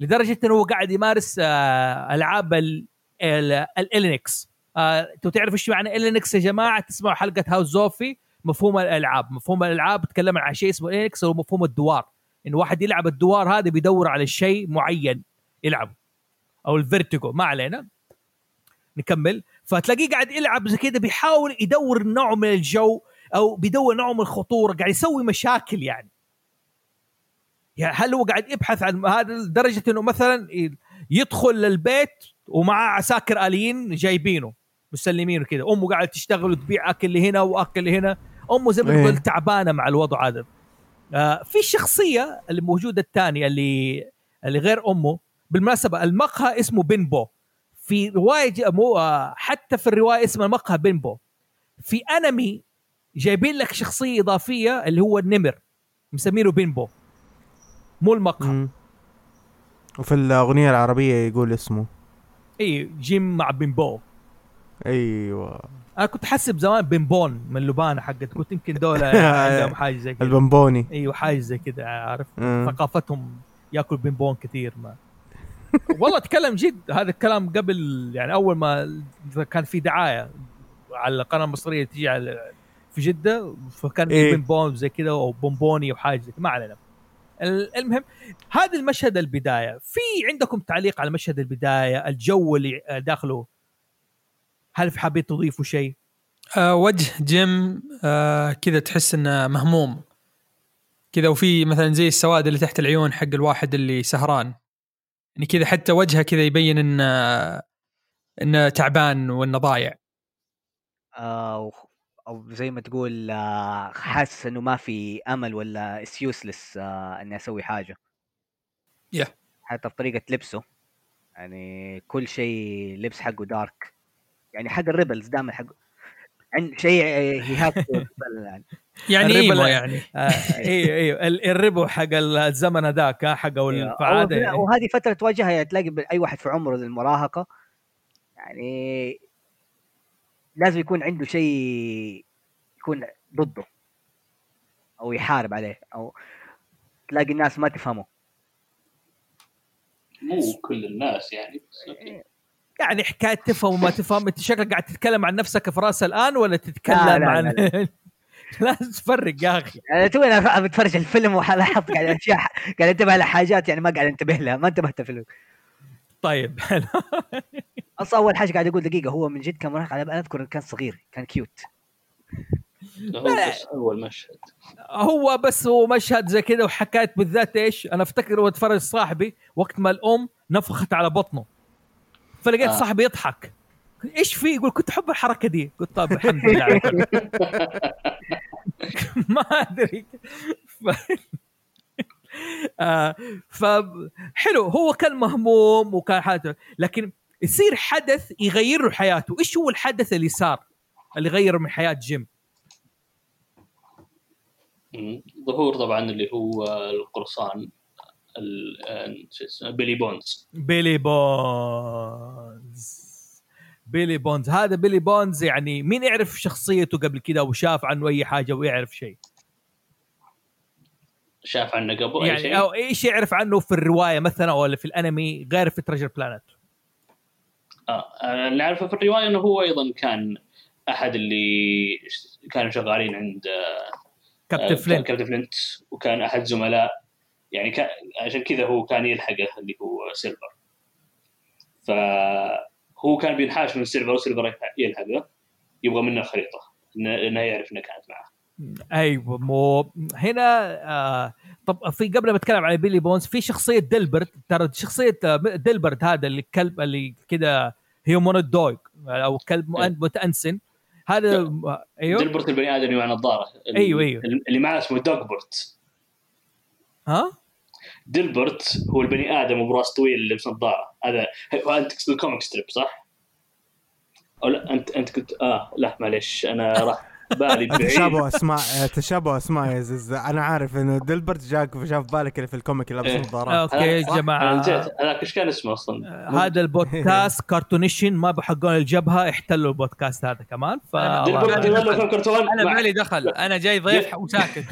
لدرجة إنه هو قاعد يمارس آه ألعاب ال- ال- ال ilinx. آه، أنتوا تعرفوا إيش معنى ilinx يا جماعة؟ تسمعوا حلقة هاوس زوفي مفهوم الألعاب. مفهوم الألعاب تكلم عن شيء اسمه ilinx هو مفهوم الدوار. إن واحد يلعب الدوار هذا بيدور على شيء معين يلعبه أو الفيرتيجو. ما علينا. نكمل. فتلاقيه قاعد يلعب زي كذا بيحاول يدور نوع من الجو أو بيدور نوع من الخطورة قاعد يسوي مشاكل يعني. يعني هل هو قاعد يبحث عن هذا لدرجه إنه مثلا يدخل للبيت ومعاه عساكر آليين جايبينه مسلمينه كذا أمه قاعدة تشتغل وتبيع أكل لهنا وأكل لهنا أمه زي ما إيه. تقول تعبانة مع الوضع هذا. آه في الشخصيه اللي موجودة الثانية اللي اللي غير أمه بالمناسبة المقهى اسمه بنبو في رواية مو آه حتى في الرواية اسمه المقهى بنبو في أنمي جايبين لك شخصية إضافية اللي هو النمر مسمينه بنبو مو المقهى. مم. وفي الأغنية العربية يقول اسمه. إي جيم مع بنبو أيوة. أنا كنت حسب زمان بنبون من لبانه حقت قلت يمكن دولة عندهم حاجة زي كذا. البنبوني. إيوه حاجة زي كذا عارف. ثقافتهم ياكل بنبون كثير ما. والله أتكلم جد هذا الكلام قبل يعني أول ما كان في دعاية على القناة المصرية تجي على في جدة فكان إيه. في بنبون زي كذا أو بونبوني وحاجه زي ما علينا. ال- المهم هذا المشهد البداية. في عندكم تعليق على مشهد البداية الجو اللي داخله؟ هل في حابين تضيفوا شيء؟ آه وجه جيم آه كذا تحس إنه مهموم. كذا وفي مثلا زي السواد اللي تحت العيون حق الواحد اللي سهران. يعني كذا حتى وجهه كذا يبين انه انه تعبان وإنه ضايع. آه وخ- أو زي ما تقول آه حاسس إنه ما في أمل ولا اتس يوسلس آه إني أسوي حاجة. Yeah. حتى في طريقة لبسه يعني كل شيء لبس حقه دارك يعني حق الريبلز دائما حقه عند شيء هي هاف يعني. يعني لا- يعني آه، أيوه أيوه ال- الربو حق الزمن هذاك آه، حق. الفعاده أو- وهذه فترة تواجهها تلاقي أي واحد في عمره المراهقة يعني لازم يكون عنده شيء يكون ضده أو يحارب عليه أو تلاقي الناس ما تفهمه مو كل الناس يعني بس okay. يعني حكاية تفهم وما تفهم أنت شكلك قاعد تتكلم عن نفسك في راس الآن ولا تتكلم لا، لا، عن لا، لازم تفرق يا أخي. يعني توي أنا بتفرج الفيلم ولاحظت قاعد اشياء قاعد أنتبه لحاجات يعني ما قاعد أنتبه لها ما انتبهت في الفيلم. طيب. حلو أصلا أول حاجة قاعد أقول دقيقة هو من جد كان مراهق على أنا اذكر إنه كان صغير كان cute هو بس أول مشهد. هو بس هو مشهد زي كذا وحكاية بالذات إيش أنا أفتكر وأتفرج صاحبي وقت ما الأم نفخت على بطنه. فلقيت آه. صاحبي يضحك. إيش في؟ يقول كنت أحب الحركة دي. قلت طيب الحمد لله. ما أدري. ف... آه فحلو هو كان مهموم وكان حاجة لكن يصير حدث يغير له حياته. إيش هو الحدث اللي صار؟ اللي غير من حياة جيم. ظهور طبعا اللي هو القرصان ال- آه، بيلي بونز. بيلي بونز. بيلي بونز. هذا بيلي بونز يعني مين يعرف شخصيته قبل كده وشاف عنه أي حاجة ويعرف شيء؟ شاف عنه قبل أي يعني شيء؟ أو إيش يعرف عنه في الرواية مثلا ولا في الأنمي غير في Treasure Planet آه أنا اللي اعرفه في الرواية إنه هو أيضا كان أحد اللي كانوا شغالين عند كابتن آه، فلين كابتن فلينت وكان أحد زملاء. يعني كان عشان كذا هو كان يلحقه اللي هو سيلفر. فهو كان بينحاش من سيلفر وسيلفر يلحقه يبغى منه خريطة. لأنه يعرف إنه كانت معه. أيوه مو هنا آه طب في قبل ما اتكلم على بيلي بونز في شخصية ديلبرت. ترى شخصية آه، ديلبرت هذا اللي الكلب اللي كذا humanoid dog أو كلب مؤن- متأنسن. هذا أيوه. ديلبرت البني آدم اللي مع نظاره أيوه، أيوه. اللي معاه اسمه دوغبرت. ها؟ ديلبرت هو البني آدم ابو راس طويل اللي لابس نظاره هذا أنت تقصد ال comic strip صح؟ أو لا انت أنت كنت آه لا معليش أنا راح بالي بعيد. تشابه اسماء تشابه أسماء يا زز أنا عارف إنه ديلبرت جاك في بالك اللي في ال comic اللي إيه. لابس نظارات okay يا؟ أنا جماعة هذاك إيش كان اسمه أصلا؟ هذا البودكاست كارتونيشن ما بحقون الجبهة احتلوا البودكاست هذا كمان ف أنا مالي دخل. أنا جاي ضيف وساكت.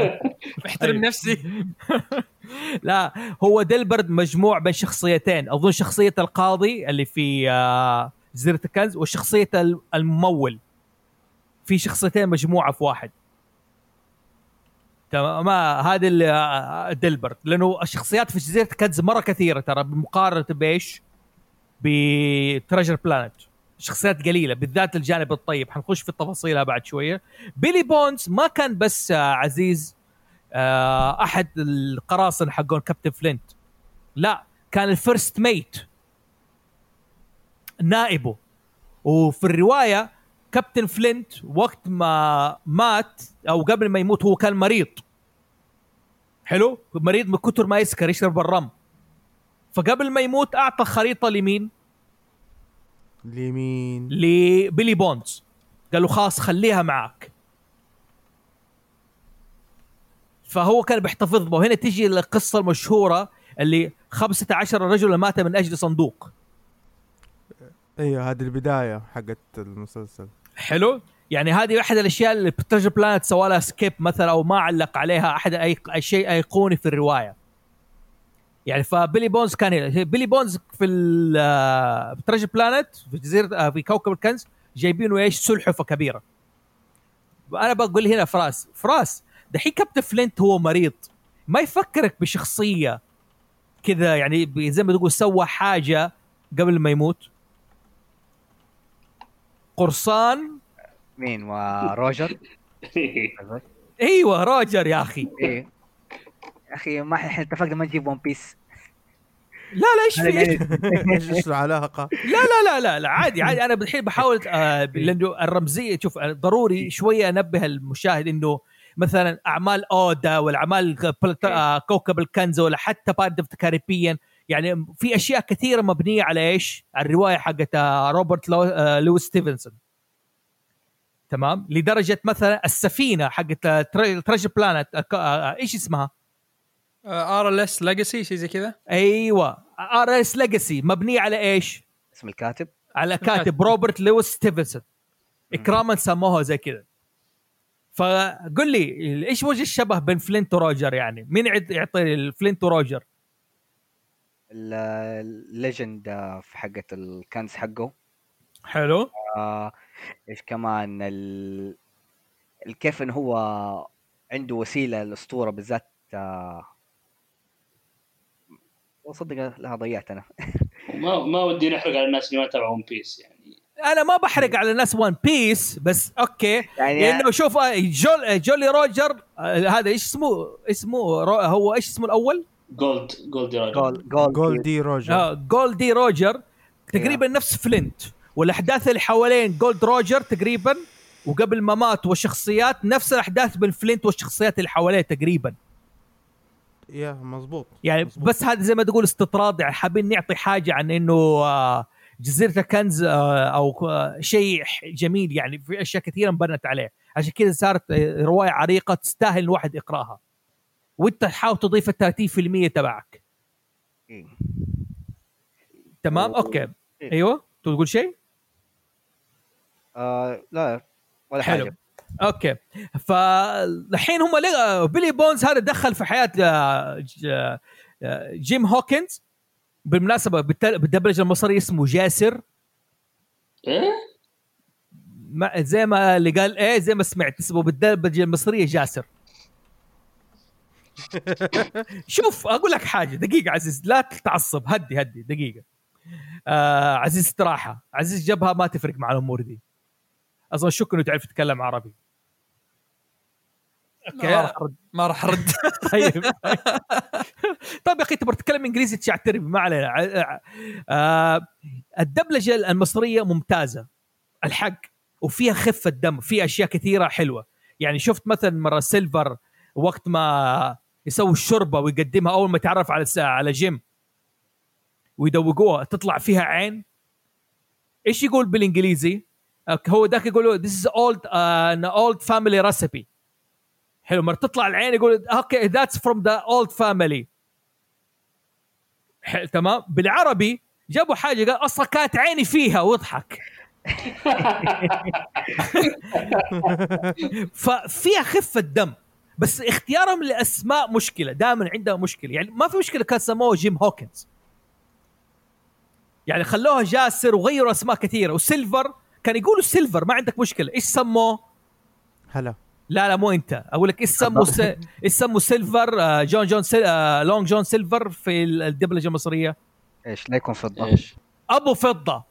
محترم أيوه. نفسي. لا هو ديلبرد مجموع بين شخصيتين. أظن شخصية القاضي اللي في آه، جزيره الكنز وشخصية ال- الممول. في شخصيتين مجموعة في واحد. تمام؟ ما هذا اللي آه، ديلبرد لأنه الشخصيات في جزيرة الكنز مرة كثيرة ترى بمقارنة بإيش؟ ب Treasure Planet شخصيات قليلة بالذات الجانب الطيب. حنخش في تفاصيلها بعد شوية. بيلي بونز ما كان بس آه، عزيز آه، أحد القراصنه حقون كابتن فلينت لا كان ال first mate نائبه. وفي الرواية كابتن فلينت وقت ما مات أو قبل ما يموت هو كان مريض. حلو؟ مريض من كتر ما يسكر يشرب الرم. فقبل ما يموت أعطى خريطة لمين؟ اليمين لبيلي بونز. قال له خلاص خليها معك فهو كان بيحتفظ به. وهنا تيجي القصة المشهورة اللي 15 رجل مات من أجل صندوق. أيوه هذه البداية حقت المسلسل. حلو؟ يعني هذه أحد الأشياء اللي ب Treasure Planet سوى لها skip مثلا أو ما علق عليها أحد اي شيء أيقوني في الرواية. يعني فبيلي بونز كان. بيلي بونز في ال Treasure Planet في جزيره آه، في كوكب الكنز جايبينه إيش سلحفة كبيرة. أنا بقول هنا فراس فراس دحين كابتن فلينت هو مريض. ما يفكرك بشخصية كذا يعني زي ما تقول سوى حاجة قبل ما يموت. قرصان. مين وروجر أيوه روجر يا أخي. إيه. يا أخي ما إحنا اتفقنا ما نجيب One Piece. لا لا إيش في؟ إيش إيش له علاقه؟ لا لا لا لا, لا عادي عادي. أنا الحين بحاول آه لأنه الرمزية شوف ضروري شوية أنبه المشاهد إنه مثلا أعمال أودا والأعمال آه كوكب الكنز ولا حتى Pirates of Caribbean يعني في أشياء كثيرة مبنية على إيش؟ على الرواية حقت آه، روبرت لو آه لويس ستيفنسون. تمام؟ لدرجة مثلا السفينة حقت Treasure Planet إيش اسمها؟ RLS Legacy شيء زي كذا. أيوه. RS Legacy مبنية على إيش؟ اسم الكاتب. على كاتب روبرت لويس ستيفنسون. إكراما سموها زي كذا. فقل لي إيش وجه الشبه بين فلينت وروجر يعني؟ مين يعط- يعطي الفلينت وروجر؟ ال- ال legend في حقة الكنز حقه. حلو. آه، إيش كمان ال... كيف انه هو عنده وسيلة الاسطوره بالذات آه، وصدق لا ضيعت أنا. ما ما ودي نحرق على الناس اللي ما تابعوا One Piece يعني. أنا ما بحرق على الناس One Piece بس okay. يعني لأنه شوف آه، جول جولي روجر آه، هذا إيش اسمه اسمه هو إيش اسمه الأول؟ جولد جولد يا رجل جول جول جول دي روجر. آه جولدي روجر تقريبا نفس فلينت. والأحداث اللي حوالين جولد روجر تقريبا وقبل ما مات والشخصيات نفس الأحداث بين فلينت والشخصيات اللي حواليه تقريبا. يا مزبوط يعني مظبوط. بس هذا زي ما تقول استطراد يعني حابين نعطي حاجة عن إنه آه، جزيرة الكنز آه، أو آه، شيء جميل يعني في أشياء كثيره انبنت عليه. عشان كذا صارت رواية عريقة تستاهل الواحد يقرأها. وانت تحاول تضيف ال 30% تبعك. إيه. تمام؟ و- okay. إيه. أيوه. تقول شيء؟ آه لا ولا حلو. حاجة. أوكي. فالحين هم لقى- بيلي بونز هذا دخل في حياة آه، آه، جيم هوكنز بالمناسبة بالدبلجة المصرية اسمه جاسر. إيه؟ ما زي ما اللي قال إيه زي ما سمعت اسمه بالدبلجة المصرية جاسر. شوف أقول لك حاجة. دقيقة عزيز لا تتعصب. هدي هدي. دقيقة. آه عزيز استراحة. عزيز جبهة ما تفرق مع الأمور دي. أصلا شكرا إنه تعرف تتكلم عربي. ما راح أرد. ما راح أرد. طيب. طيب يا أخي تبغى تتكلم إنجليزي تشعتربي ما علينا. آه الدبلجة المصرية ممتازة. الحق. وفيها خفة دم. في أشياء كثيرة حلوة. يعني شفت مثلا مرة سيلفر وقت ما يسوي الشوربة ويقدمها أول ما يتعرف على س- على جيم. ويدوقوها. تطلع فيها عين. إيش يقول بالإنجليزي؟ هو ذاك يقول this is old uh, an old family recipe. حلو مرة تطلع العين يقول okay that's from the old family تمام. بالعربي جابوا حاجة قال أصلا كانت عيني فيها. واضحك. ففيها خفة دم. بس اختيارهم لأسماء مشكلة دائما عندها مشكلة. يعني ما في مشكلة كان سموه جيم هوكنز. يعني خلوها جاسر وغيروا أسماء كثيرة. وسيلفر كان يقولوا سيلفر ما عندك مشكلة. إيش سموه؟ هلا. لا لا مو انت. أقول لك إيش سموا س... إيش سموا سيلفر؟ آه، جون جون سيل... آه، لونج جون سيلفر في الدبلجة المصرية. إيش؟ لا يكون فضة. إيش؟ أبو فضة.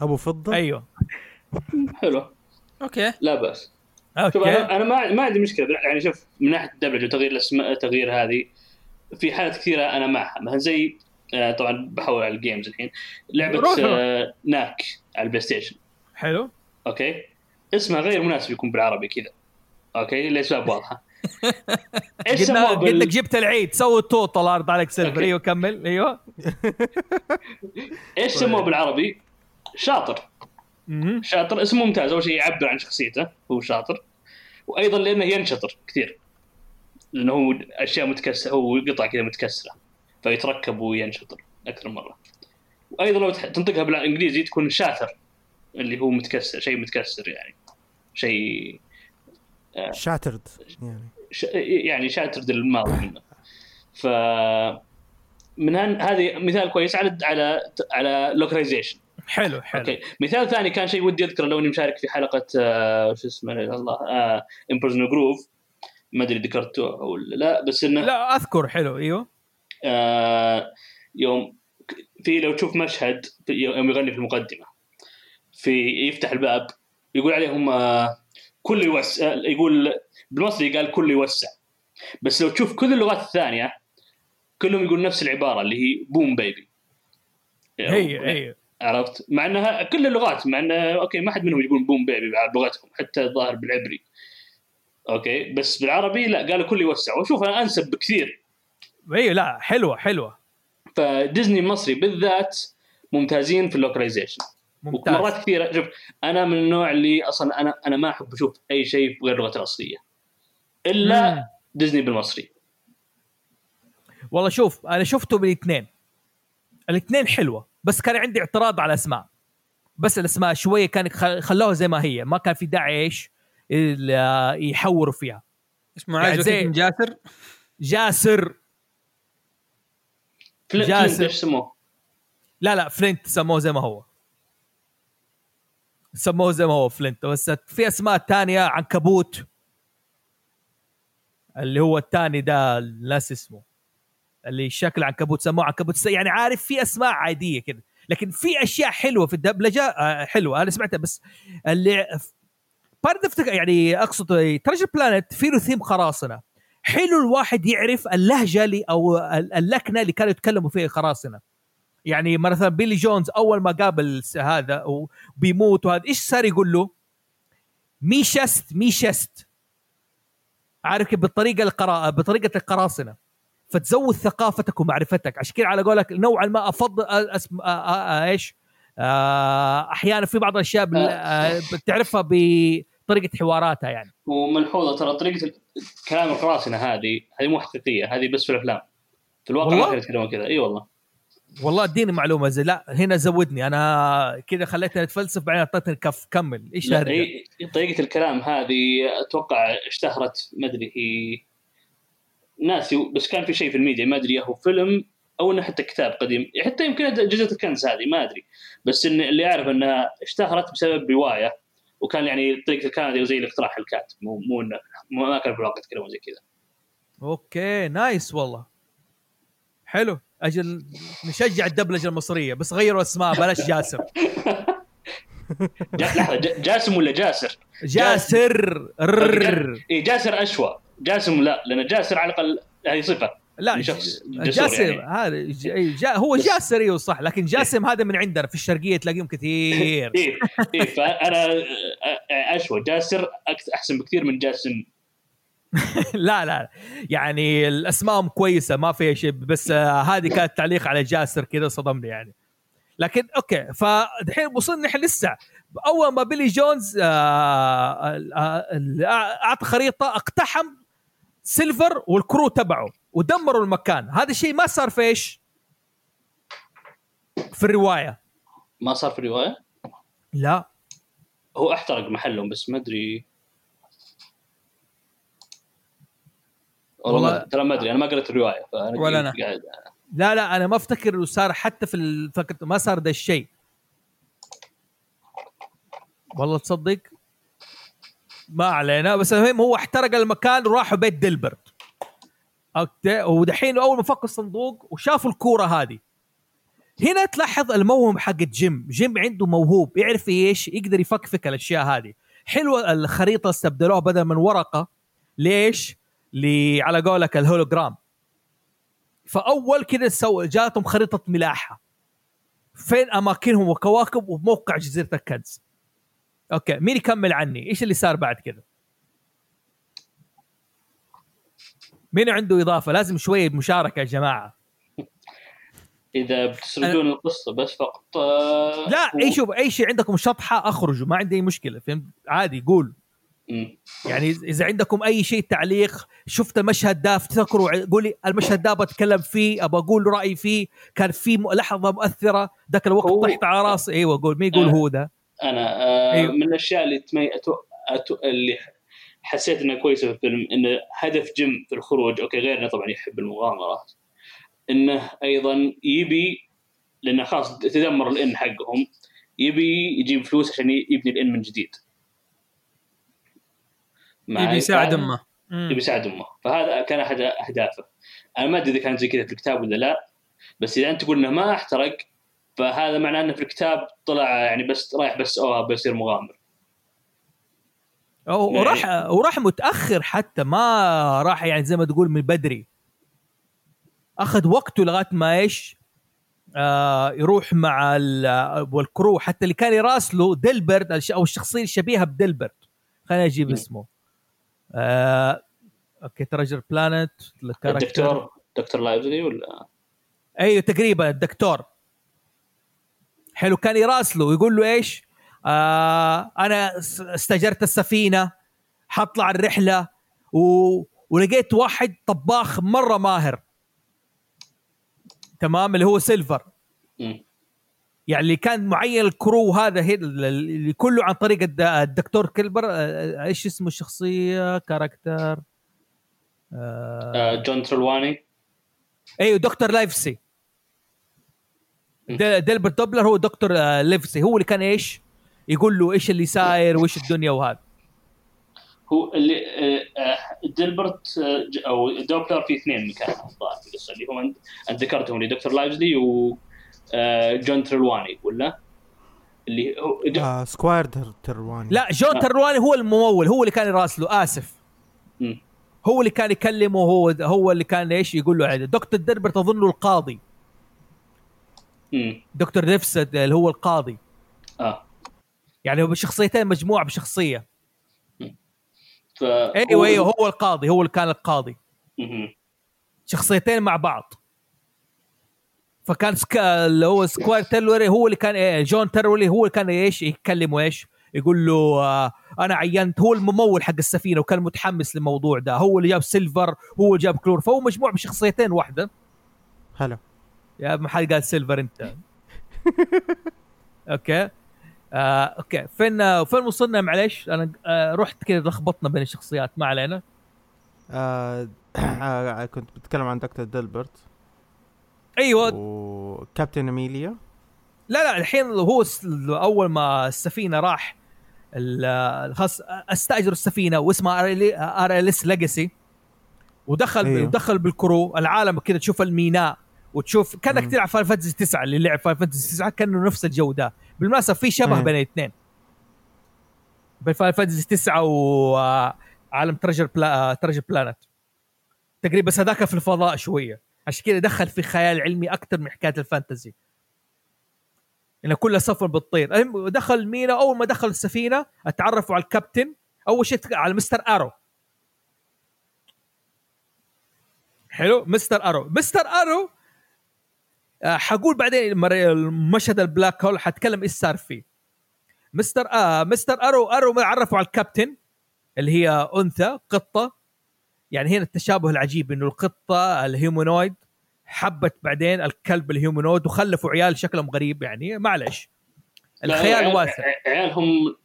أبو فضة؟ أيوه. حلو. okay. لا بأس. شوف okay أنا أنا ما ما عندي مشكلة. يعني شوف من ناحية الدبلجة وتغيير الاسماء تغيير هذه في حالات كثيرة أنا معها مثلا زي آه، طبعا بحول على ال games الحين. لعبة. آه، Knack على ال PlayStation. حلو. okay؟ اسمها غير مناسب يكون بالعربي كذا. okay؟ لاسباب واضحة. إيش قلنا بال... جبت العيد. سوي التوتال عرض عليك سيلفر. أيوه كمل. أيوه. إيش سموه بالعربي؟ شاطر. شاطر. اسم ممتاز. أول شيء يعبر عن شخصيته هو شاطر. وأيضا لأنه ينشطر كثير. لأنه هو أشياء متكسرة هو قطع كذا متكسرة فيتركب وينشطر أكثر من مرة. وأيضا لو تنطقها بالإنجليزي تكون shatter اللي هو متكسر شيء متكسر يعني. شيء shattered يعني. ش... يعني shattered الماضي منه. ف من هن... هذه مثال كويس على على على localization حلو حلو. okay. مثال ثاني كان شيء ودي أذكره لو إني مشارك في حلقة آه شو اسمه الله آه Emperor's New Groove ما أدري ذكرته أو لا بس إنه لا أذكر حلو أيوه. آه يوم في لو تشوف مشهد في- يوم يغني في المقدمة في يفتح الباب يقول عليهم آه كل يوسع يقول بالمصري قال كل يوسع. بس لو تشوف كل اللغات الثانية كلهم يقول نفس العبارة اللي هي boom baby هي هي. عرفت؟ مع إنها كل اللغات مع انه okay ما حد منهم يقول boom baby بلغتهم حتى الظاهر بالعبري. okay بس بالعربي لا قالوا كل يوسع. واشوف أنا أنسب بكثير. أيوه لا حلوة حلوة. فديزني المصري بالذات ممتازين في ال localization ممتاز. ومرات كثيرة. شوف أنا من النوع اللي أصلا أنا أنا ما أحب أشوف أي شيء بغير لغته الأصلية. إلا مم. ديزني بالمصري. والله شوف أنا شفته بالاثنين الاثنين حلوة. بس كان عندي اعتراض على الأسماء. بس الأسماء شوية كان خ- خلوها زي ما هي. ما كان في داعي إيش؟ ال- يحوروا فيها. اسمه يعني عايز زي- وكيل جاسر؟ جاسر. فلنت جاسر. فلنت إيش سموه؟ لا لا فلنت سموه زي ما هو. سموه زي ما هو فلنت. بس في أسماء تانية عنكبوت. اللي هو الثاني ده الناس اسمه. اللي شكل عنكبوت سموه عنكبوت يعني عارف في أسماء عادية كده. لكن في أشياء حلوة في الدبلجة آه، حلوة أنا سمعتها بس اللي بارد يعني أقصد Treasure Planet في له ثيم قراصنه حلو الواحد يعرف اللهجة اللي أو ال- اللكنة اللي كانوا يتكلموا فيها القراصنه يعني مثلا بيلي جونز أول ما قابل هذا وبيموت وهذا إيش صار يقول له؟ me chest me chest. عارف كيف؟ بالطريقة القراءه بطريقه القراصنة. فتزود ثقافتك ومعرفتك. عشان كذا على قولك نوعا ما افضل أسم... إيش؟ آه، أحيانا في بعض الأشياء بال... آه، بتعرفها بطريقة حواراتها يعني. وملحوظة ترى طريقة كلام القراصنة هذه هذه مو حقيقية هذه بس في الأفلام. في الواقع؟ ما كانوا يتكلمون كذا. إي والله. والله اديني معلومة زي لا هنا زودني. أنا كذا خليتني أتفلسف بعدين أعطيتني كف كمل. إيش هذا طريقة الكلام هذه أتوقع اشتهرت ما أدري هي ناسي بس كان في شيء في الميديا ما أدري هو فيلم أو إنه حتى كتاب قديم. حتى يمكن جزيره الكنز هذه ما أدري. بس إن اللي أعرف انها اشتهرت بسبب رواية وكان يعني طريقه هذه زي الاقتراح الكاتب مو مو إنه مو- ما كان في الواقع يتكلمون زي كذا. okay nice والله. حلو. أجل نشجع الدبلجة المصرية بس غيروا أسماء بلاش جاسم. جا... لحظة جاسم ولا جاسر؟ جاسر. اي جاسر أشوى. جاسم لا لأن جاسر على الأقل هذه صفة. لا شخص جاسم يعني. هذا ج- أي جا هو جاسر أيوه صح لكن جاسم هذا من عندنا في الشرقية تلاقيهم كثير. اي اي فأنا أشوى جاسر أحسن بكثير من جاسم. لا لا يعني الاسماء كويسة ما فيها شيء بس آه، هذه كانت تعليق على جاسر كذا صدمني يعني. لكن okay فدحين وصلنا نحن لسه. أول ما بيلي جونز آه، آه، أعطى خريطة اقتحم سيلفر و ال crew تبعه ودمروا المكان. هذا الشيء ما صار في إيش؟ في الرواية. ما صار في الرواية؟ لا. هو احترق محلهم بس ما أدري. والله ترى ما أدري أنا ما قريت الرواية فأنا ولا. قاعد لا لا أنا ما أفتكر انه صار حتى في ال- فكرة ما صار ده الشيء. والله تصدق؟ ما علينا بس المهم هو احترق المكان وراحوا بيت ديلبرت. okay؟ ودحين أول ما فكوا الصندوق وشافوا الكورة هذه. هنا تلاحظ الموهبة حق جيم. جيم عنده موهوب يعرف إيش يقدر يفكفك الأشياء هذه. حلوة الخريطة استبدلوها بدل من ورقة. ليش؟ لي على قولك الهولوجرام. فأول كذا سوى جاتهم خريطة ملاحة. فين أماكنهم وكواكب وموقع جزيرة الكنز. أوكي مين يكمل عني؟ إيش اللي صار بعد كذا؟ مين عنده إضافة؟ لازم شوية مشاركة يا جماعة. إذا بتسردون القصة بس فقط آه، لا أي شوف أي شيء عندكم شطحة أخرجوا ما عندي أي مشكلة فهمت؟ عادي قول. يعني اذا عندكم أي شيء تعليق شفت المشهد ده افتكروا قولي المشهد ده بتكلم فيه ابى أقول رأيي فيه كان في لحظة مؤثرة ذاك الوقت طحت على راسي. أيوه قول مين يقول آه. هو ده؟ أنا آه أيوه. من الأشياء اللي تمي... أتو... أتو... اللي حسيت انها كويسة في الفيلم انه هدف جيم في الخروج okay غير انه طبعا يحب المغامرات إنه أيضا يبي لأنه خلاص تدمر ال inn حقهم يبي يجيب فلوس عشان يبني ال inn من جديد؟ يبي يساعد أمه يبي يساعد أمه فهذا كان احد أهدافه أنا ما أدري إذا كان زي كذا في الكتاب ولا لا بس إذا أنت تقول إنه ما احترق فهذا معناه إنه في الكتاب طلع يعني بس رايح بس أوه بيصير مغامر. أو- يعني- وراح وراح متأخر حتى ما راح يعني زي ما تقول من بدري. أخذ وقته لغاية ما إيش؟ آه يروح مع ال- والكرو حتى اللي كان يراسله ديلبرت أو الشخصية الشبيهة بديلبرت. خليني أجيب. اسمه. آه okay Treasure Planet الدكتور دكتور لايفسي ولا؟ أيوه تقريبا الدكتور. حلو. كان يراسله ويقول له إيش؟ آه أنا استاجرت السفينة حطلع الرحلة و... ولقيت واحد طباخ مرة ماهر. تمام؟ اللي هو سيلفر. يعني اللي كان معين ال crew هذا هي اللي كله عن طريق الد- الدكتور كلبر آه، إيش اسمه الشخصية؟ character. آه آه، جون ترلواني إيوه دكتور لايفسي. ديلبرت دوبلر هو دكتور آه، ليفسي. هو اللي كان إيش؟ يقول له إيش اللي صاير وإيش الدنيا وهذا. هو اللي آه، آه، ديلبرت أو دوبلر في اثنين مكان الظاهر في القصة اللي هم انت أنت ذكرتهم اللي دكتور لايفزلي و جون ترلواني ولا اللي هو آه سكواير تر- ترواني لا جون آه. ترواني هو الممول هو اللي كان يراسله آسف. مم. هو اللي كان يكلمه هو هو اللي كان إيش؟ يقول له عادي دكتور ديلبرت أظنه القاضي. دكتور نفسد اللي هو القاضي. آه. يعني هو بشخصيتين مجموعة بشخصية. ف أيوه أيوه هو القاضي هو اللي كان القاضي. مهم. شخصيتين مع بعض. فكان سكا اللي هو سكوير تيرولي هو اللي كان إيه جون تيرولي هو اللي كان إيش؟ يكلمه إيش؟ يقول له آه أنا عينت هو الممول حق السفينة وكان متحمس للموضوع ده. هو اللي جاب سيلفر هو اللي جاب كلور. فهو مجموع بشخصيتين واحدة. هلا. يا ما حد قال سيلفر انت. أوكي. آه، أوكي. فين فين وصلنا معلش أنا آه، رحت كذا لخبطنا بين الشخصيات ما علينا. آه آه، كنت بتكلم عن دكتور ديلبرت. أيوه. وكابتن اميليا لا لا الحين هو س- أول ما السفينة راح ال- خلاص استاجروا السفينة واسمها RLS Legacy ودخل أيوه. أيوه. دخل بال crew. العالم كذا تشوف الميناء. وتشوف كانك. تلعب Final Fantasy 9 اللي لعب Final Fantasy 9 كانه نفس الجو ده بالمناسبة في شبه. بين الاثنين. بين Final Fantasy 9 وعالم Treasure Pla... Treasure Planet تقريبا بس هذاك في الفضاء شوية. عشان كذا دخل في خيال علمي أكثر من حكاية ال fantasy إنه كلها سفن بتطير دخل مينا أول ما دخل السفينة أتعرفوا على الكابتن. أول شيء على Mister Arrow حلو؟ Mister Arrow Mister Arrow حقول بعدين مشهد ال black hole حتكلم إيش صار فيه. مستر آه Mister Arrow Arrow عرفوا على الكابتن اللي هي أنثى قطة. يعني هنا التشابه العجيب إنه القطة ال humanoid حبت بعدين الكلب ال humanoid وخلفوا عيال شكلهم غريب يعني معلش الخيال واسع. عيالهم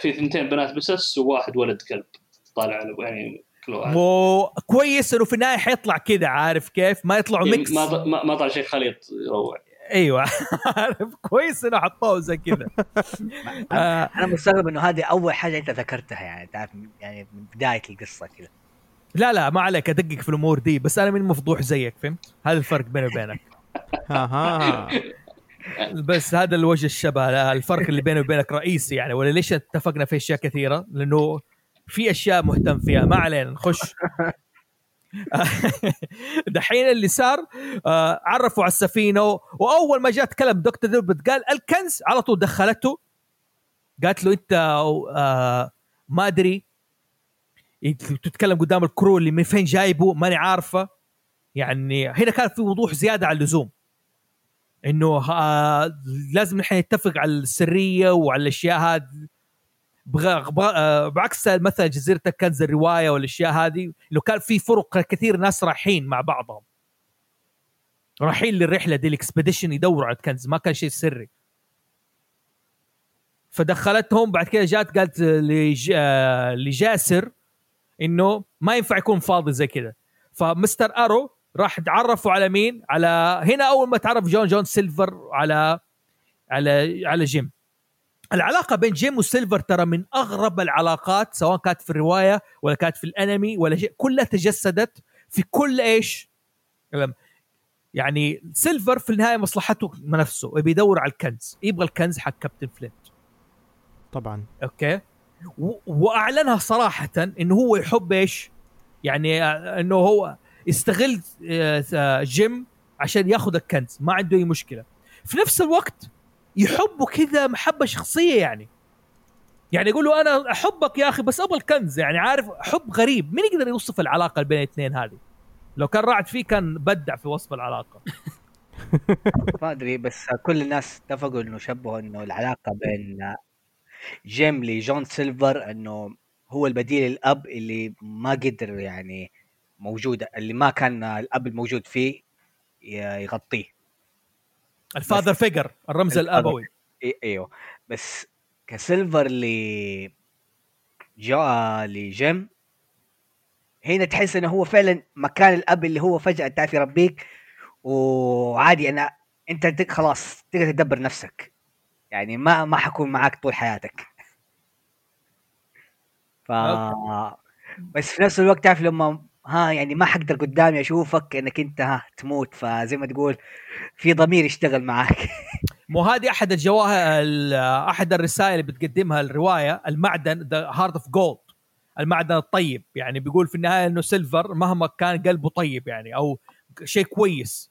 في ثنتين بنات بسس وواحد ولد كلب طالع يعني كل واحد مو كويس إنه في النهاية حيطلع كذا عارف كيف؟ ما يطلعوا mix ما ط- ما ما طلع شيء خليط يروع. أيوه. عارف؟ كويس إنه حطوه زي كذا. آه. أنا مستغرب إنه هذه أول حاجة أنت ذكرتها يعني تعرف يعني من بداية القصة كذا. لا لا ما عليك أدقق في الأمور دي بس أنا من مفضوح زيك فهمت؟ هذا الفرق بيني وبينك. ها ها بس هذا الوجه الشبه الفرق اللي بيني وبينك رئيسي يعني ولا ليش اتفقنا في أشياء كثيرة؟ لأنه في أشياء مهتم فيها. ما علينا نخش. دحين اللي صار آه عرفوا على السفينة وأول ما جاء تكلم دكتور ديلبرت قال الكنز على طول دخلته. قالت له أنت آه ما أدري. تتكلم قدام ال crew اللي من فين جايبه؟ ماني عارفة. يعني هنا كان في وضوح زيادة عن اللزوم. إنه آه لازم نحن نتفق على السرية وعلى الأشياء هذه. بغ... بغ... آه بعكس مثلا جزيرة الكنز الرواية والأشياء هذه انه كان في فرق كثير ناس رايحين مع بعضهم. رايحين للرحلة دي ال expedition يدوروا على الكنز ما كان شيء سري. فدخلتهم بعد كده جات قالت لج... آه، لجاسر إنه ما ينفع يكون فاضي زي كذا. ف Mister Arrow راح تعرفوا على مين؟ على هنا أول ما تعرف جون جون سيلفر على على على جيم. العلاقة بين جيم وسيلفر ترى من أغرب العلاقات سواء كانت في الرواية ولا كانت في الأنمي ولا شيء كلها تجسدت في كل إيش؟ يعني سيلفر في النهاية مصلحته نفسه يبي يدور على الكنز يبغى الكنز حق كابتن فلينت. طبعا. أوكي؟ و- وأعلنها صراحة إنه هو يحب إيش؟ يعني آه، إنه هو يستغل آه، آه، جيم عشان ياخذ الكنز ما عنده أي مشكلة. في نفس الوقت يحبه كذا محبة شخصية يعني. يعني يقول له أنا أحبك يا أخي بس أبغى الكنز يعني عارف حب غريب. مين يقدر يوصف العلاقة بين الاثنين هذه؟ لو كان راعد فيه كان بدع في وصف العلاقة. ما أدري بس كل الناس اتفقوا إنه شبهوا إنه العلاقة بين جيم لجون سيلفر إنه هو البديل الاب اللي ما قدر يعني موجود اللي ما كان الأب الموجود فيه يغطيه. ال father figure الرمز. الأبوي. إي- إيوه. بس كسيلفر ل جا لجيم هنا تحس إنه هو فعلا مكان الأب اللي هو فجأة تعرف يربيك وعادي أنا أنت خلاص تقدر تدبر نفسك. يعني ما ما حكون معاك طول حياتك. ف بس في نفس الوقت تعرف لما ها يعني ما حقدر قدامي أشوفك إنك أنت ها تموت فزي ما تقول في ضمير يشتغل معاك. مو هذه أحد الجواهر ال- أحد الرسائل اللي بتقدمها الرواية المعدن the heart of gold المعدن الطيب. يعني بيقول في النهاية إنه سيلفر مهما كان قلبه طيب يعني أو شيء كويس.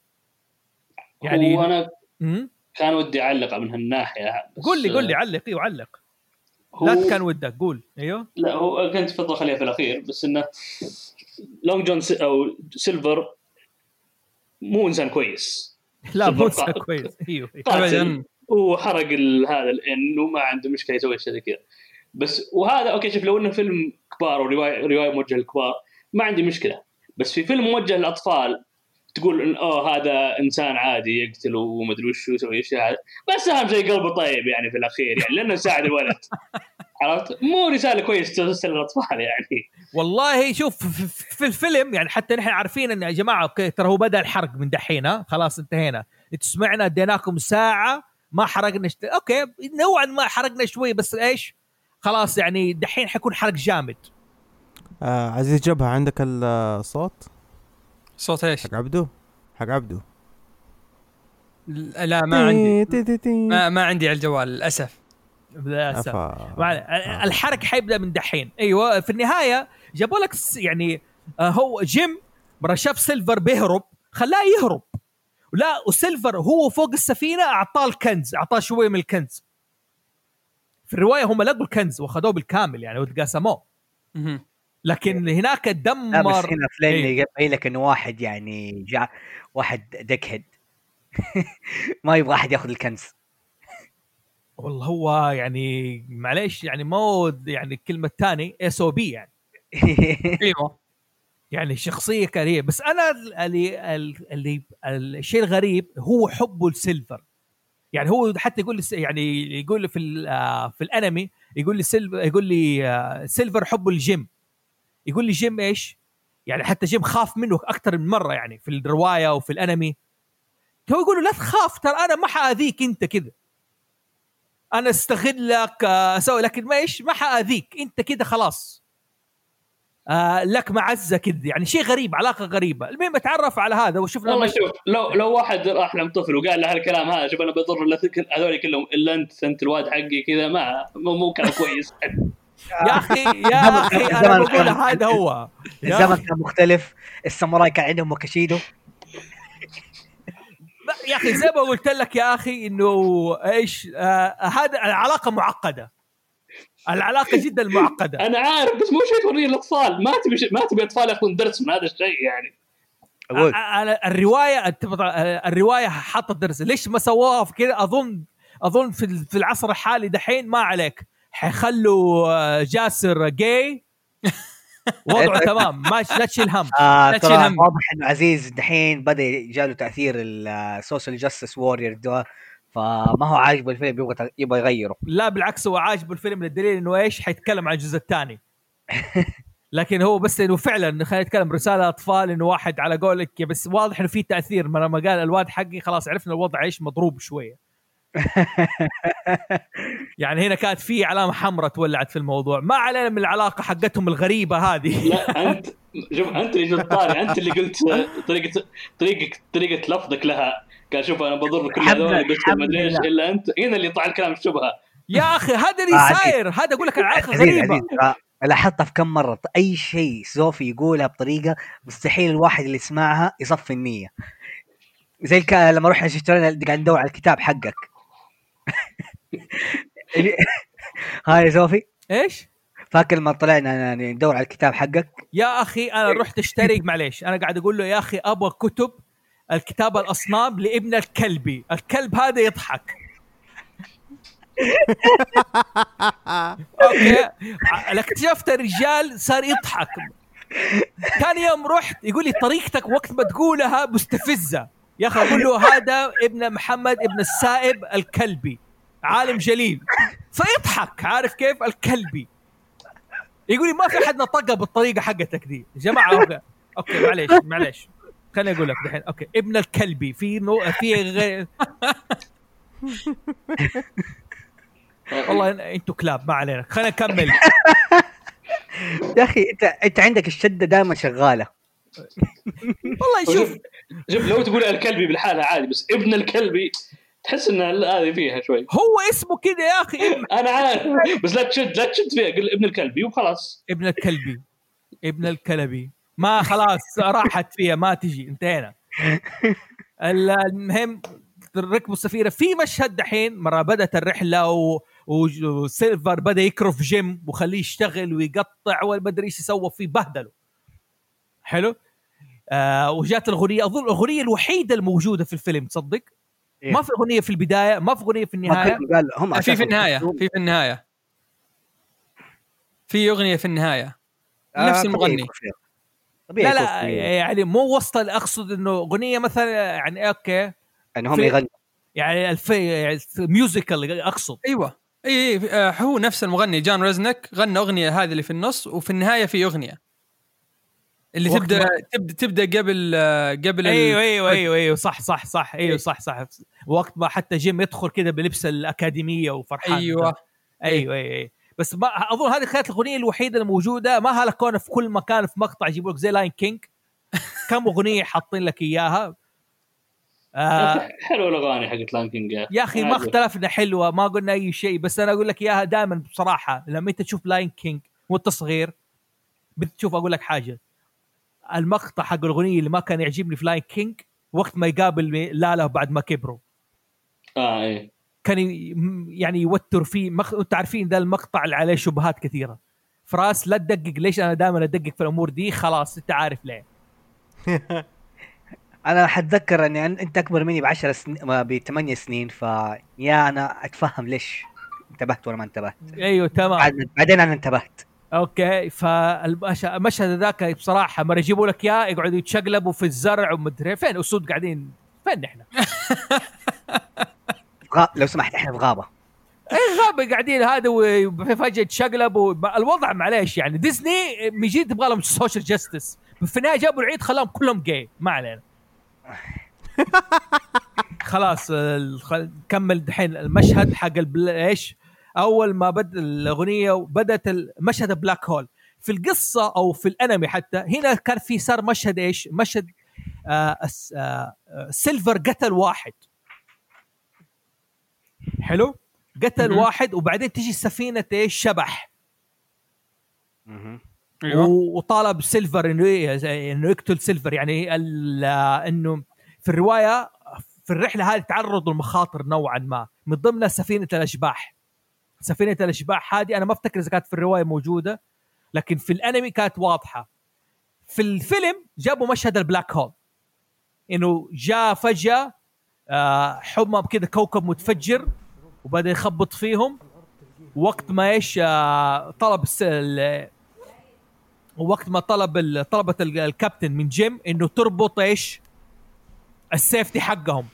يعني وأنا مم؟ كان ودي أعلق من هالناحية قول لي قول لي علق أيوه علق هو لا كان ودك قول. أيوه. لا هو كنت افضل اخليها في الأخير بس إنه لونج جون س- أو سيلفر مو إنسان كويس. لا مو إنسان كويس. أيوه أيوه. قاتل. أبداً. وحرق ال- هذا لأنه ما عنده مشكلة يسوي شيء زي كذا. بس وهذا أوكي شوف لو إنه فيلم كبار وروايه روايه موجهة للكبار ما عندي مشكلة. بس في فيلم موجه للأطفال تقول إن أوه هذا إنسان عادي يقتل ومدري وش يسوي الاشياء هذه. بس أهم شيء قلبه طيب يعني في الأخير يعني لأنه يساعد الولد. عرفت؟ مو رساله كويسه توصل للاطفال يعني. والله شوف في- في في الفيلم يعني حتى نحن عارفين إن يا جماعة أوكي ترى هو بدأ الحرق من دحين ها؟ خلاص انتهينا. أنتوا سمعنا أديناكم ساعة ما حرقنا شت... أوكي نوعا ما حرقنا شوي بس إيش؟ خلاص يعني دحين حيكون حرق جامد. آه عزيز جبهة عندك الصوت؟ صوت إيش؟ حق عبده؟ حق عبده. لا ما عندي. ما, ما عندي على الجوال للأسف. أفا. مع- الحرق حيبدأ من دحين. أيوه في النهاية جابوا لك يعني آه، هو جيم مرة شاف سيلفر بيهرب خلاه يهرب. لا وسيلفر هو فوق السفينة أعطاه الكنز أعطاه شوية من الكنز. في الرواية هم لقوا الكنز وأخذوه بالكامل يعني وتقاسموه. لكن هناك لا بس دمر هنا فلينت إيه. يبين لك إنه واحد يعني جاء واحد dickhead. ما يبغى أحد ياخذ الكنز. والله هو يعني معليش يعني مو يعني الكلمة الثانية SOB يعني. أيوه. يعني شخصية كريهة. بس أنا اللي اللي الشيء الغريب هو حبه لسيلفر. يعني هو حتى يقول لي يعني يقول لي في آه، في الأنمي يقول لي سيلفر يقول لي آه، سيلفر حبه لجيم يقول لي جيم إيش؟ يعني حتى جيم خاف منه أكثر من مرة يعني في الرواية وفي الأنمي. هو يقول له لا تخاف ترى أنا ما حأذيك أنت كذا. أنا استغلك آه، أسوي لكن ما إيش؟ ما حأذيك. أنت كذا خلاص. آه لك معزة كذا يعني شيء غريب علاقة غريبة. المهم أتعرف على هذا والله مش- شوف لو لو واحد راح لم طفل وقال له هالكلام هذا شوف أنا بضر هذول كلهم إلا أنت أنت الواد حقي كذا ما مو مو كان كويس. يا أخي يا أخي أنا بقول هذا هو. الزمن. كان مختلف. الساموراي كان عندهم مكاشيدو يا أخي زي ما قلت لك يا أخي إنه إيش آه هذا العلاقة معقدة. العلاقة جدا معقدة. أنا عارف بس مو شيء توريه الأطفال. ما تبي ما تبي أطفال يأخذون درس من هذا الشيء يعني. أنا الرواية الرواية حاطة درس. ليش ما سووها في كذا؟ أظن أظن في العصر الحالي دحين ما عليك. حيخلوا آه، جاسر جاي وضعه تمام. ما لا تشيل هم. آه لا تشيل هم. واضح إنه عزيز. دحين بدأ جاله تأثير ال social justice warrior ده فما هو عاجبه الفيلم يبغى يبغى يغيره. لا بالعكس هو عاجبه الفيلم للدليل إنه إيش؟ حيتكلم عن الجزء الثاني. لكن هو بس إنه فعلا خلينا نتكلم رسالة أطفال إنه واحد على قولك بس واضح إنه في تأثير. ما لما قال الواد حقي خلاص عرفنا الوضع إيش مضروب شوية. يعني هنا كانت في علامة حمراء تولعت في الموضوع. ما علينا من العلاقة حقتهم الغريبة هذه. لا انت شوف أنت اللي جبت طاري أنت اللي قلت طريقه طريقه طريقة لفظك لها. قال شوف أنا بضر كل هذول بس ما أدري إيش. إلا أنت. هنا اللي طلع الكلام الشبهه يا أخي هذا اللي. صاير. هذا أقول لك العلاقة غريبه لاحظتها في كم مرة. أي شيء زوفي يقولها بطريقة مستحيل الواحد اللي يسمعها يصفي النية. زي الك... لما رحنا اشترينا قاعد ندور على الكتاب حقك. هاي زوفي إيش؟ فاكر لما طلعنا ندور على الكتاب حقك؟ يا أخي أنا رحت اشتري معليش أنا قاعد أقول له يا أخي أبغى كتب الكتاب الأصنام لابن الكلبي. الكلب هذا يضحك. أوكي؟ اكتشفت الرجال صار يضحك. ثاني يوم رحت يقول لي طريقتك وقت ما تقولها مستفزة. يا أخي أقول له هذا ابن محمد ابن السائب الكلبي عالم جليل. فيضحك عارف كيف؟ الكلبي. يقول لي ما في أحد نطقها بالطريقة حقتك دي. جماعة okay. okay معليش معليش. خليني أقول لك دحين. okay ابن الكلبي. في نوع في غير. والله أنتوا كلاب ما علينا. خلينا نكمل. يا أخي أنت أنت عندك الشدة دائما شغالة. والله شوف. شوف لو تقول الكلبي بالحالة عادي بس ابن الكلبي تحس إن هذه فيها شوي. هو اسمه كذا يا أخي أنا عارف بس لا تشد لا تشد فيها قل ابن الكلبي وخلاص. ابن الكلبي ابن الكلبي. ما خلاص راحت فيها ما تجي انتهينا. ال- المهم ركبوا السفينة. في مشهد دحين مرة بدأت الرحلة و... وسيلفر بدأ يكرف جيم وخليه يشتغل ويقطع وما أدري إيش يسوى فيه بهدلة. حلو؟ آه وجات الأغنية. أظن الأغنية الوحيدة الموجودة في الفيلم تصدق؟ إيه. ما في أغنية في البداية ما في أغنية في النهاية؟ قال هم في في النهاية في في النهاية. في أغنية في النهاية. آه، نفس طبيعي المغني. فيها. طبيعي لا لا. يعني مو وسط اقصد إنه أغنية مثلا يعني okay. ان هم في- يغنوا يعني الفي يعني musical أقصد. أيوه. اي اي آه، هو نفس المغني. John Rzeznik غنى أغنية هذه اللي في النص وفي النهاية في أغنية. اللي تبدأ ما- تبدا تبدأ قبل قبل أيوه أيوه أيوه أيوه صح صح صح أيوه صح صح. وقت ما حتى جيم يدخل كذا بلبس الأكاديمية وفرحان أيوه. أيوه أيوه, أيوة. بس ما أظن هذه كانت الأغنية الوحيدة الموجودة ما هلكونا في كل مكان في مقطع يجيبوا لك زي Lion King كم أغنية حاطين لك إياها؟ آه. حلوة الأغاني حقت Lion King يا أخي. ما اختلفنا حلوة ما قلنا أي شيء. بس أنا أقول لك إياها دائما بصراحة لما أنت تشوف Lion King وأنت صغير بتشوف أقول لك حاجة. المقطع حق الأغنية اللي ما كان يعجبني في Lion King وقت ما يقابل نالا بعد ما كبروا. آه إيه. كان يعني يوتر فيه. مخ... أنتوا عارفين ذا المقطع اللي عليه شبهات كثيرة. فراس لا تدقق. ليش أنا دائما أدقق في الأمور دي؟ خلاص أنت عارف ليه. أنا حتذكر إني أن- أنت أكبر مني ب 10 سنين ب 8 سنين فيا أنا أتفهم ليش انتبهت ولا ما انتبهت. أيوه تمام. بعد- بعدين أنا انتبهت. okay فالمشهد ذاك بصراحة ما يجيبوا لك إياه يقعدوا يتشقلبوا في الزرع ومدري فين؟ أسود قاعدين. فين نحن؟ لو سمحت إحنا في غابة. اي غابة قاعدين هذا وفجاه يتشقلبوا. الوضع معليش يعني. ديزني من تبغى لهم social justice في النهايه جابوا العيد خلاهم كلهم جاي ما علينا. خلاص نكمل دحين المشهد حق. إيش؟ أول ما بدا الأغنية وبدات المشهد black hole في القصة أو في الأنمي حتى هنا كان في صار مشهد إيش؟ مشهد آه آه سيلفر قتل واحد. حلو؟ قتل. واحد وبعدين تجي سفينة إيش؟ شبح. و- وطالب سيلفر إنه إنه يقتل سيلفر يعني ال- إنه في الرواية في الرحلة هذه تعرضوا لمخاطر نوعا ما. من ضمنها سفينة الأشباح. سفينة الاشباح هذه أنا ما أفتكر إذا كانت في الرواية موجودة لكن في الأنمي كانت واضحة. في الفيلم جابوا مشهد البلاك هول إنه جاء فجأة آه، حمم كذا كوكب متفجر وبدأ يخبط فيهم. وقت ما إيش آه، طلب ووقت ما طلب طلبت ال- الكابتن من جيم إنه تربط إيش ال safety حقهم.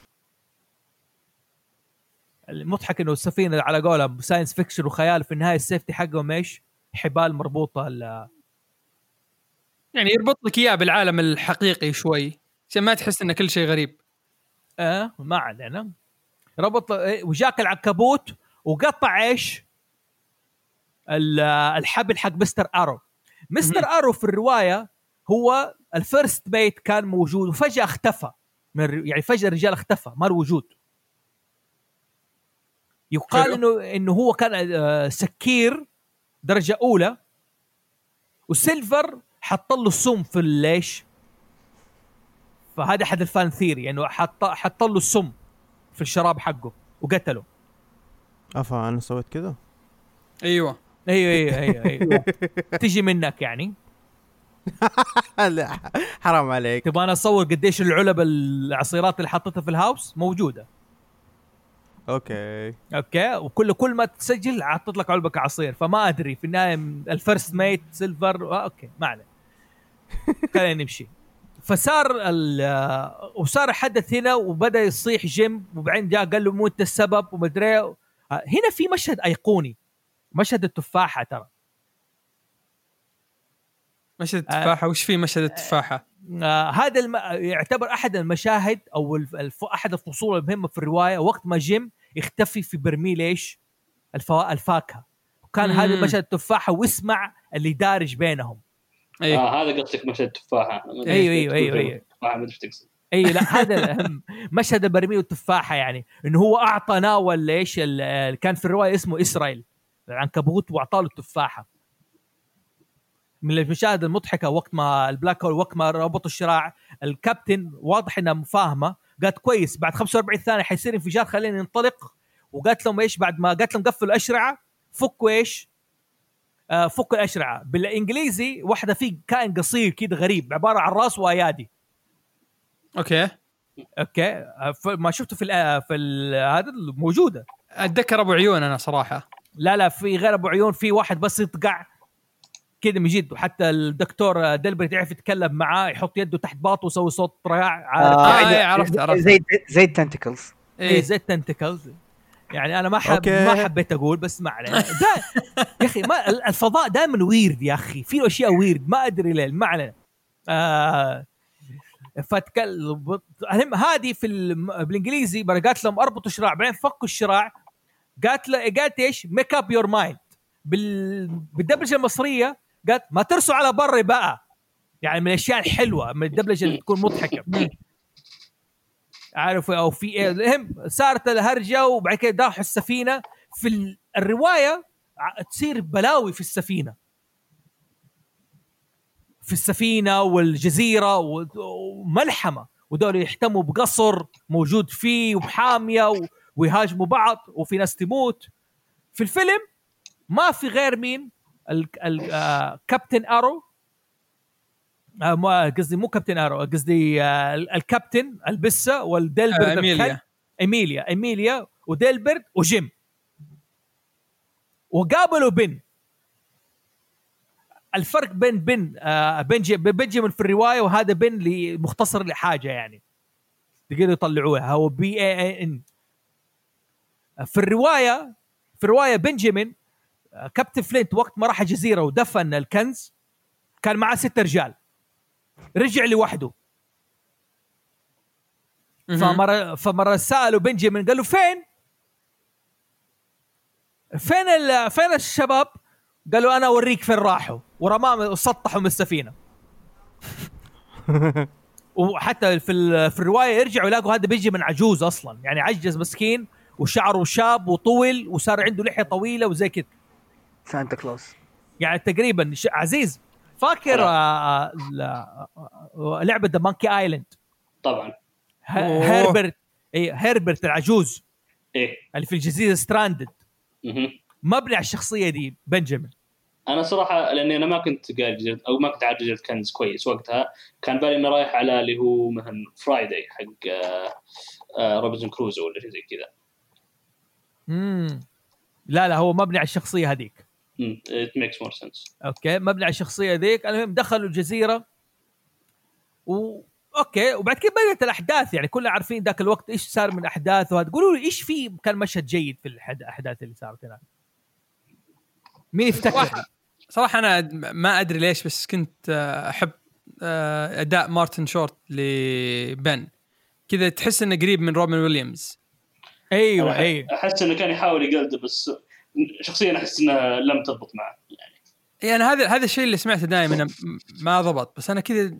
المضحك إنه السفينه على قولهم science fiction وخيال في النهاية ال safety حقهم إيش؟ حبال مربوطة ال- يعني يربط لك إياه بالعالم الحقيقي شوي. عشان ما تحس ان كل شيء غريب. آه ما علينا. ربط إيه، وجاك العنكبوت وقطع إيش؟ ال- الحبل حق Mr. Arrow. Mr. Arrow في الرواية هو ال first mate كان موجود وفجأة اختفى. من يعني فجأة الرجال اختفى ما له وجود. يقال. انه إنه هو كان آه، سكير درجة أولى وسيلفر حط له السم في ليش فهذا أحد ال fan theory يعني حط حط له السم في الشراب حقه وقتله. أفا أنا سويت كذا؟ أيوه. أيوه أيوه أيوه, أيوة. تجي منك يعني. لا حرام عليك. تبغى أنا أصور قديش العلب العصيرات اللي حطيتها في ال house؟ موجودة. okay. okay؟ وكل كل ما تسجل حطيت لك علبة عصير. فما أدري في النهاية ال first mate سيلفر آه، okay ما عليه. خلينا نمشي. فصار آه، وصار حدث هنا وبدأ يصيح جيم وبعدين جاء قال له مو انت السبب ومدري آه، هنا في مشهد أيقوني. مشهد التفاحة ترى. مشهد التفاحة؟ وش في مشهد التفاحة؟ آه هذا الم... يعتبر أحد المشاهد أو. الف... أحد الفصول المهمة في الرواية وقت ما جيم يختفي في برميل إيش؟ الفوا... الفاكهة وكان مم. هذا مشهد التفاحة واسمع اللي دارج بينهم اي آه هذا قصدك مشهد التفاحة أيوه، أيوه، أيوه، أيوه. تفاحه ما أدري إيش تقصد اي لا هذا الأهم. مشهد البرميل والتفاحة يعني انه هو اعطى ناول إيش كان في الرواية اسمه إسرائيل العنكبوت وأعطاه له التفاحه من المشاهد المضحكة وقت ما البلاك هول وقت ما ربطوا الشراع الكابتن واضح إنها مفاهمة قالت كويس بعد 45 ثانية حيصير انفجار خلينا ننطلق وقالت لهم إيش بعد ما قالت لهم قفلوا الأشرعة. فكوا إيش؟ آه فكوا الأشرعة. بالإنجليزي واحدة في كائن قصير كده غريب عبارة عن راس وأيادي. okay. okay. آه، ما شفته في ال في ال هذا موجودة. أتذكر أبو عيون أنا صراحة. لا لا في غير أبو عيون في واحد بس يطقع كذا من جد. وحتى الدكتور دلبرت يعرف يتكلم معاه يحط يده تحت باطه ويسوي صوت رياع عارف آه، آه، إيه، عرفت- عرفت. زي زي ال tentacles اي زي ال tentacles يعني أنا ما حب okay. ما حبيت أقول بس ما علينا. يا أخي ما الفضاء دائما weird يا أخي. في أشياء weird ما أدري ليه ما علينا. آه هذه في بالإنجليزي قالت لهم اربطوا الشراع بعدين فكوا الشراع. قالت له قالت إيش؟ make up your mind بال... بالدبلجة المصرية قالت ما ترسوا على بر بقى. يعني من الأشياء الحلوة من الدبلجة اللي تكون مضحكة. عارف أو في إيه المهم صارت الهرجة وبعد كده داحوا السفينة. في ال- الرواية تصير بلاوي في السفينة. في السفينة والجزيرة وملحمة. ودول يحتموا بقصر موجود فيه وبحامية ويهاجموا بعض وفي ناس تموت. في الفيلم ما في غير مين؟ ال- ال- آه، كابتن ارو آه، ما قصدي مو كابتن ارو قصدي آه، ال- الكابتن البسة والديلبرد آه، إيميليا. إيميليا إيميليا وديلبرد وجيم. وقابلوا بن. الفرق بين بن آه بنجي بنجيمن في الرواية وهذا بن اللي مختصر لحاجة يعني. تقدروا يطلعوها. هو B E N في الرواية في الرواية بنجامين آه، كابتن فلينت وقت ما راح الجزيرة ودفن الكنز كان معاه ست رجال رجع لوحده. فمره فمرة سألوا بنجامين قال له فين؟ فين ال- فين الشباب؟ قالوا أنا أوريك فين راحوا ورماهم وسطحوا من السفينة وحتى في ال- في الرواية يرجعوا يلاقوا هذا بيجي من عجوز أصلا يعني عجز مسكين وشعره شاب وطول وصار عنده لحية طويلة وزي كده سانتا كلوز. يعني تقريبا ش- عزيز فاكر آه لا- آه، لعبة The Monkey Island طبعا. أوه. هيربرت اي هيربرت العجوز. إيه. اللي في الجزيرة stranded. مبني على الشخصية دي بنجامين. أنا صراحة لأني أنا ما كنت قاري جزيرة أو ما كنت عارف جزيره كنز كويس وقتها. كان بالي إنه رايح على اللي هو مثلا Friday حق آه، آه، روبنزون كروزو ولا شيء زي كذا. امم لا لا هو مبني على الشخصية هذيك. it makes more sense okay مبني على الشخصية ذيك. المهم دخلوا الجزيرة. و okay وبعد كده بدات الأحداث. يعني كلنا عارفين ذاك الوقت إيش صار من احداث وهذا قولوا لي إيش في كان مشهد جيد في الأحداث اللي صارت هناك؟ مين يفتكر؟ صراحة, صراحة أنا ما أدري ليش بس كنت آه، أحب آه، أداء مارتن شورت لبن. كذا تحس إنه قريب من روبن ويليامز. أيوه أيوه. أحس إنه كان يحاول يقلده بس شخصيا أحس انها لم تضبط معه يعني. هذا هذا الشيء اللي سمعته دائما ما ضبط بس أنا كذا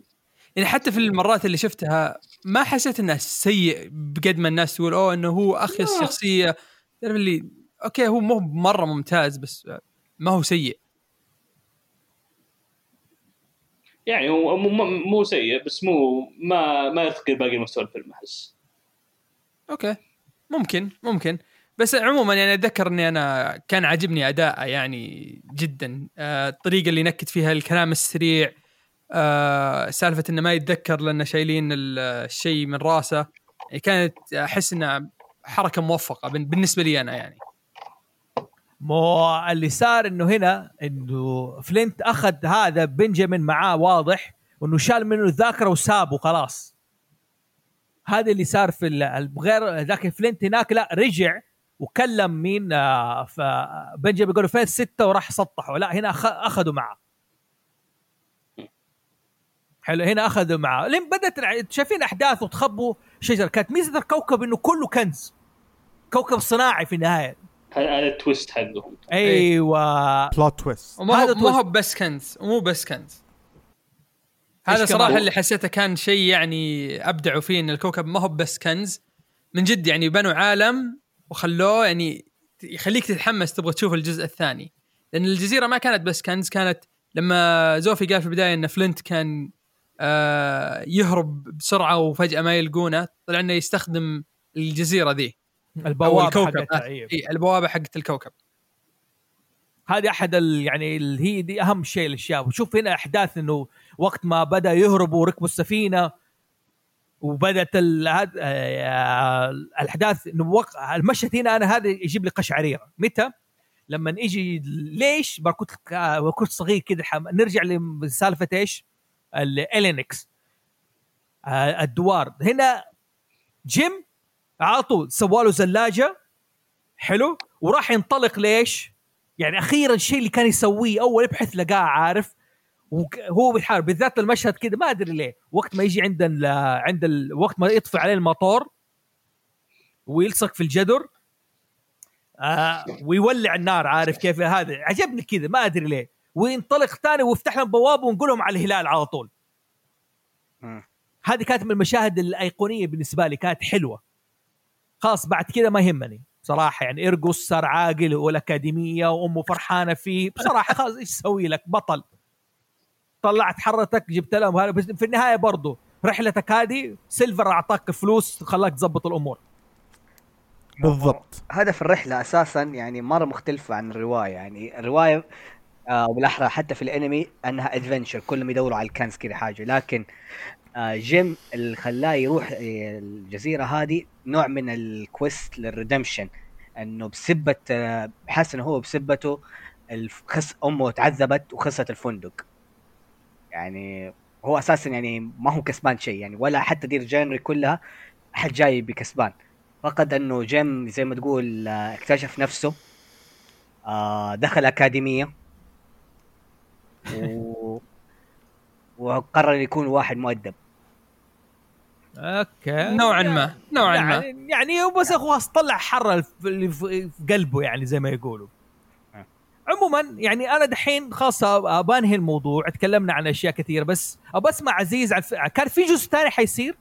يعني حتى في المرات اللي شفتها ما حسيت إنه سيء بقد ما الناس تقول أوه إنه هو اخيس لا. شخصيه تعرف اللي okay هو مو مرة ممتاز بس ما هو سيء. يعني هو مو, مو- مو سيء بس مو ما ما يرتقي باقي مستوى الفيلم أحس. okay. ممكن ممكن. بس عموما يعني أتذكر إني أنا كان عاجبني اداءه يعني جدا. آه، الطريقة اللي نطق فيها الكلام السريع. آه سالفة إنه ما يتذكر لأنه شايلين ال- الشيء من رأسه. يعني كانت أحس إنها حركة موفقة بالنسبة لي أنا يعني. مو اللي صار إنه هنا إنه فلينت أخذ هذا بنجامين معاه واضح وإنه شال منه الذاكرة وسابه خلاص. هذا اللي صار في غير ذاك فلينت هناك لا رجع وكلم مين آه، فبنجامين يقول له فين السته وراح سطحه لا هنا أخ- أخذوا معاه حلو هنا أخذوا معاه لين بدأت شايفين أحداث وتخبوا شجر كانت ميزة الكوكب إنه كله كنز. كوكب صناعي في النهاية. هذا ال twist حقهم. أيوه. plot twist وما هذا هو مو. هو بس كنز. مو بس كنز. هذا صراحة؟ اللي حسيته كان شيء يعني أبدعوا فيه إن الكوكب ما هو بس كنز. من جد يعني بنوا عالم وخلوه يعني يخليك تتحمس تبغى تشوف الجزء الثاني. لأن الجزيرة ما كانت بس كنز كانت لما زوفي قال في البداية إن فلنت كان آه يهرب بسرعة وفجأة ما يلقونه طلع إنه يستخدم الجزيرة ذي. البوابة الكوكب. حقتها آه، البوابة حقت الكوكب. هذه أحد ال يعني ال هي دي أهم شيء الأشياء. وشوف هنا أحداث إنه وقت ما بدأ يهربوا وركبوا السفينة وبدأت هاد- آه، الأحداث وق... المشهد هنا أنا هذا يجيب لي قشعريره متى؟ لما يجي ليش؟ كنت آه، كنت صغير حم... نرجع لسالفة إيش؟ الالينكس آه، الدوار هنا جيم على طول سوى له زلاجة حلو وراح ينطلق ليش؟ يعني أخيرا الشيء اللي كان يسويه أول يبحث لقاه عارف وهو بيحارب بالذات المشهد كده ما أدري ليه. وقت ما يجي عند ال عند ال وقت ما يطفي عليه الموتور ويلصق في الجدر آه ويولع النار عارف كيف؟ هذا عجبني كذا ما أدري ليه. وينطلق ثاني ويفتح لهم بوابة ونقول لهم على الهلال على طول. هذه كانت من المشاهد الأيقونية بالنسبة لي كانت حلوة. خلاص بعد كذا ما يهمني. بصراحه يعني إرقص صار عاقل والاكاديميه وأمه فرحانة فيه. بصراحة خلاص إيش أسوي لك؟ بطل. طلعت حرتك جبت لهم هذا. بس في النهاية برضو رحلتك هذه سيلفر أعطاك فلوس خلاك تظبط الأمور. بالضبط. هدف الرحلة أساسا يعني مرة مختلفه عن الرواية. يعني الرواية آه بالاحرى حتى في الأنمي أنها adventure كلهم يدوروا على الكنز كذا حاجة. لكن آه جيم اللي خلاه يروح آه، الجزيرة هذه نوع من الكويست للريدمشن إنه بسبة آه، حس إنه هو بسبته خس أمه تعذبت وخسرت الفندق. يعني هو أساسا يعني ما هو كسبان شيء يعني ولا حتى دير جانري كلها حد جاي بكسبان. فقد إنه جيم زي ما تقول آه، اكتشف نفسه آه، دخل أكاديمية. و... وقرر يكون واحد مؤدب. okay. نوعا ما نوعا ما. يعني يعني هو بس هو طلع حر اللي في قلبه يعني زي ما يقولوا. عموما يعني أنا دحين خلاص أب- بنهي الموضوع. تكلمنا عن أشياء كثيرة بس ابى أسمع عزيز عن كان في جزء ثاني حيصير؟